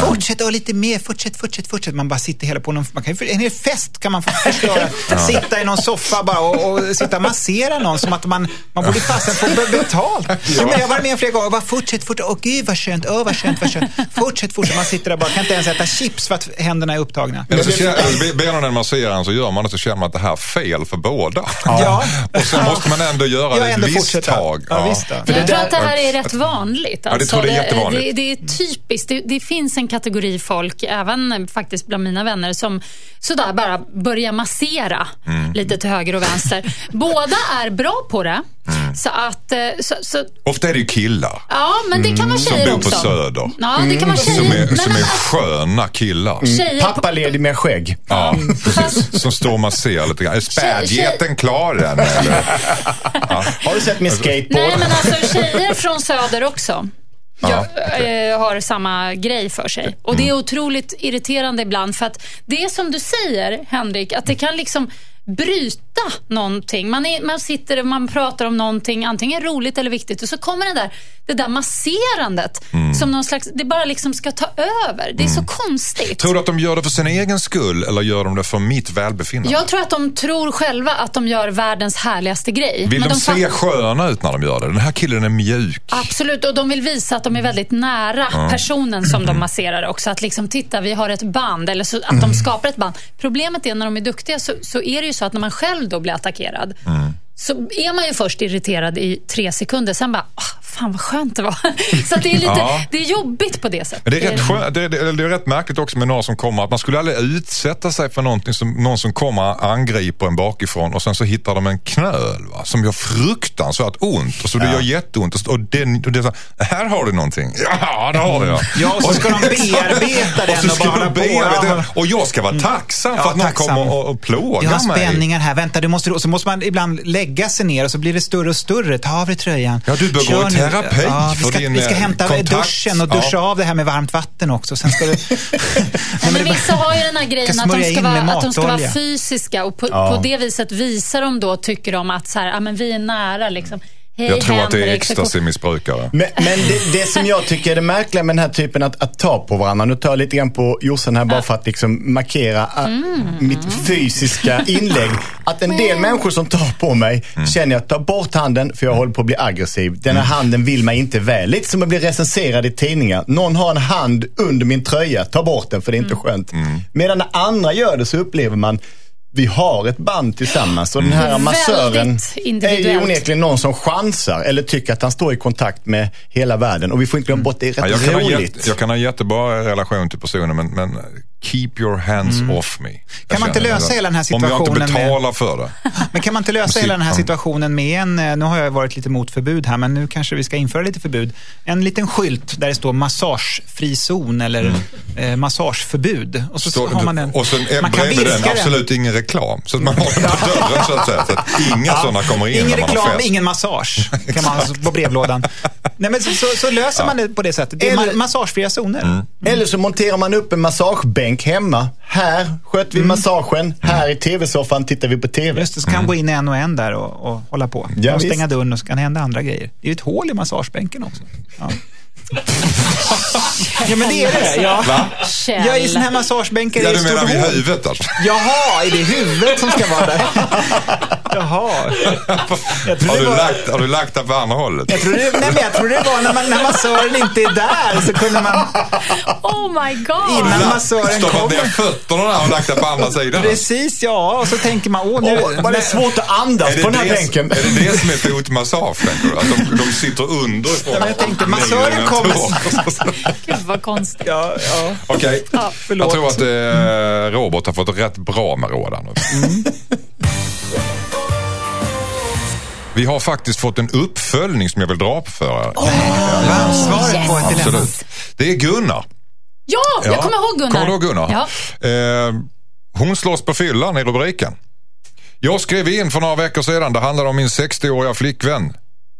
fortsätt och lite mer, fortsätt, fortsätt, fortsätt. Man bara sitter hela på någon, man kan en hel fest kan man få förstöra. Sitta i någon soffa bara och, och sitta och massera någon som att man, man borde fasen få be- betalt. Ja. Men jag har varit med flera gånger och bara fortsätt, fortsätt, åh gud vad skönt, åh vad skönt, vad skönt. Fortsätt, fortsätt. Man sitter där bara, kan inte ens äta chips för att händerna är upptagna. Eller så eller ber någon en massera en så gör man det så känner man att det här är fel för båda. Ja. Och så måste man ändå göra Ja, det ändå ett visst fortsätta. tag. Ja, visst. Jag det tror där- att det här är rätt vanligt. Alltså, det tror jag är jättevanligt. Det, det är typiskt. Det, det finns en kategori folk, även faktiskt bland mina vänner, som sådär bara börjar massera Mm. lite till höger och vänster. Båda är bra på det. Mm. Så att, eh, så, så, Ofta är det ju killar ja, men det kan vara som tjejer bor också. på Söder. Ja, det kan vara tjejer. Som är, som men är alltså, sköna killar. på, Pappaledig med skägg. Ja, precis. Som står och masserar lite grann. Är spädgeten klar än? Eller? Har du sett min skateboard? Nej, men alltså tjejer från Söder också. Jag, eh, har samma grej för sig. Och det är otroligt irriterande ibland för att det är som du säger Henrik, att det kan liksom bryta någonting. Man, är, man sitter och man pratar om någonting, antingen roligt eller viktigt och så kommer det där, det där masserandet som någon slags, det bara liksom ska ta över. Det är så konstigt. Tror du att de gör det för sin egen skull eller gör de det för mitt välbefinnande? Jag tror att de tror själva att de gör världens härligaste grej. Vill Men de, de se sköna ut när de gör det? Den här killen är mjuk. Absolut, och de vill visa att de är väldigt nära personen som Mm. de masserar också. Att liksom, titta, vi har ett band, eller så, att de skapar ett band. Problemet är när de är duktiga så, så är det ju så att när man själv då blir attackerad, Mm. så är man ju först irriterad i tre sekunder, sen bara, "Ah, fan vad skönt det var. så att det, är lite, Ja. det är jobbigt på det sättet. Det är, rätt skö- det, det, det är rätt märkligt också med någon som kommer, att man skulle aldrig utsätta sig för någonting som, någon som kommer och angriper en bakifrån och sen så hittar de en knöl va, som gör fruktansvärt ont och så det gör jätteont och, och, det, och det är så, här har du någonting. Ja, det har jag. Ja, och så ska de bearbeta den och, så och ska bara hålla på. bearbeta Ja. den. och jag ska vara tacksam för Ja, att någon tacksam. kommer och, och plågar Jag har mig. spänningar här, vänta, du måste, och så måste man ibland lägga sig ner och så blir det större och större. Ta av dig tröjan. Ja, du bör gå Kör i nu. Terapi ja, vi för ska, Vi ska eh, hämta kontakt. duschen och duscha Ja. av det här med varmt vatten också. Sen ska du... Men det- vissa har ju den här grejen Ska att de, ska vara, att de ska vara fysiska och på, Ja. på det viset visar de då, tycker de, att så här, ja, men vi är nära. Liksom. Hej Jag tror att det är ecstasy-missbrukare. Men, men det, det som jag tycker är det märkliga med den här typen att, att ta på varandra. Nu tar jag lite grann på Jossan här bara för att liksom markera äh, mitt fysiska inlägg. Att en del människor som tar på mig känner jag, ta bort handen för jag håller på att bli aggressiv. Den här handen vill mig inte väl. Lite som att bli recenserad i tidningar. Någon har en hand under min tröja, ta bort den för det är inte skönt. Medan när andra gör det så upplever man vi har ett band tillsammans och den här massören Väldigt är ju onekligen någon som chansar eller tycker att han står i kontakt med hela världen. Och vi får inte glömma bort, det är rätt Ja, jag, kan ha roligt. jätte, jag kan ha jättebra relation till personen men, men keep your hands off me. Jag Mm. Kan man inte lösa hela den här Om jag inte situationen med- betalar för det. Men kan man inte lösa hela den här situationen med en, eh, nu har jag varit lite mot förbud här, men nu kanske vi ska införa lite förbud. En liten skylt där det står massagefri zon eller eh, massageförbud. Och så, Så, har man den. och sen är man kan den. absolut ingen reklam. Så att man har den på dörren så att säga. Så att inga sådana kommer in Ingen när man har reklam, fest. ingen massage kan man på brevlådan. Nej, men så, så, så löser man det på det sättet. Det är Eller- ma- massagefria zoner. Mm. Eller så monterar man upp en massagebänk hemma. Här sköter vi massagen, här i tv-soffan tittar vi på tv. Just det, så kan man gå in en och en där och, och hålla på. Ja, och visst. stänga dörren och så kan hända andra grejer. Det är ju ett hål i massagebänken också. Ja. Ja, men det är det. Ja. Kjell. Ja, i sån här massagebänkar Ja, är det du ett menar vid huvudet alltså? Jaha, är det huvudet som ska vara där? Jaha. Jag Har du, var... lagt, har du lagt det på andra hållet? Jag tror det, nej, men jag tror det var när, man, när massören inte är där så kunde man Oh my god. innan massören Stoppat ner fötterna där och lagt det på andra sidan? Precis, ja. Och så tänker man, åh nu... Åh, vad det är svårt att andas på den här bänken. är det det som är fotmassage, tänker du? Att de, de sitter underifrån? men jag tänkte, massören i kommer-. Gud vad konstigt. Ja, ja. Okej, jag förlåt. tror att eh, Robert har fått rätt bra med råd nu. Mm. Vi har faktiskt fått en uppföljning som jag vill dra på för er. Va? Svaret på ett dilemma. Absolut. Det är Gunnar. Ja, jag kommer ihåg Gunnar. Kommer du ihåg Gunnar? Ja. Eh, hon slåss på fyllan i rubriken. Jag skrev in för några veckor sedan. Det handlade om min 60-åriga flickvän.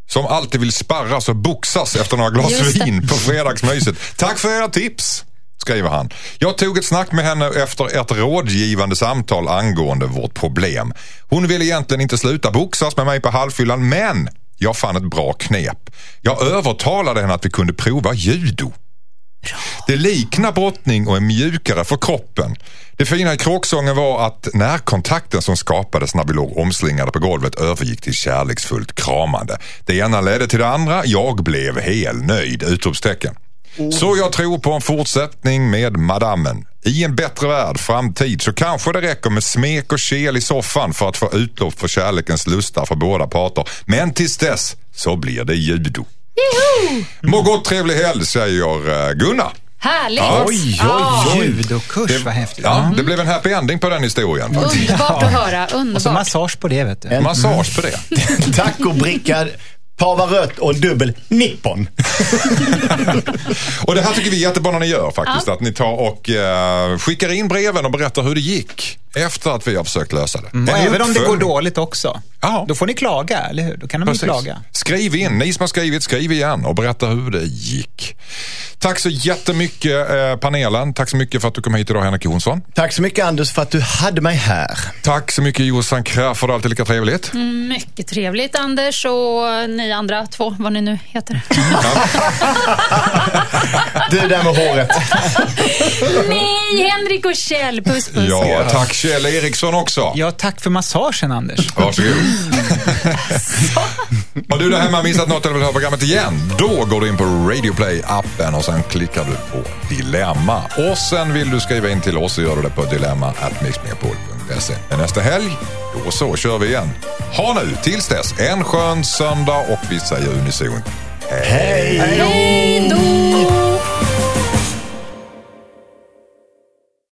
Som alltid vill sparras och boxas efter några glas vin på fredagsmyset. Tack för era tips, skriver han. Jag tog ett snack med henne efter ett rådgivande samtal angående vårt problem. Hon ville egentligen inte sluta boxas med mig på halvfyllan, men jag fann ett bra knep. Jag övertalade henne att vi kunde prova judo. Det liknar brottning och är mjukare för kroppen. Det fina i kråksången var att närkontakten som skapades när vi låg omslingade på golvet övergick till kärleksfullt kramande. Det ena ledde till det andra. Jag blev helnöjd! Utropstecken. Så jag tror på en fortsättning med madammen. I en bättre värld, framtid, så kanske det räcker med smek och kel i soffan för att få utlopp för kärlekens lustar för båda parter. Men tills dess så blir det judo. Må gott, trevlig helg, säger eh, Gunnar. Härligt. Oj, oj, oj. Judokurs, vad häftigt. Ja, det blev en happy ending på den historien. faktiskt. Underbart att höra. Och så Underbart. massage på det, vet du. Massage på det. Tacobricka, pava rött och dubbel nippon. Och det här tycker vi är jättebra när ni gör faktiskt. Att ni tar och eh, skickar in breven och berättar hur det gick. Efter att vi har försökt lösa det. Och En även om det går dåligt också. Ja. Då får ni klaga, eller hur? Då kan de ju klaga. Skriv in, ni som har skrivit, skriv igen och berätta hur det gick. Tack så jättemycket eh, panelen. Tack så mycket för att du kom hit idag Henrik Jonsson. Tack så mycket Anders för att du hade mig här. Tack så mycket Jossan Crafoord, alltid lika trevligt. Mycket trevligt Anders och ni andra två, vad ni nu heter. Du där med håret. Nej, Henrik och Kjell. Puss puss. Ja, tack Kjell Eriksson också. Ja, tack för massagen, Anders. Varsågod. Har du där hemma missat något eller vill höra programmet igen? Då går du in på Radio Play-appen och sen klickar du på Dilemma. Och sen vill du skriva in till oss så gör du det på dilemma.mixmegapol.se. Nästa helg, då så kör vi igen. Ha nu, tills dess, en skön söndag och vi säger unisont Hej! Hej då!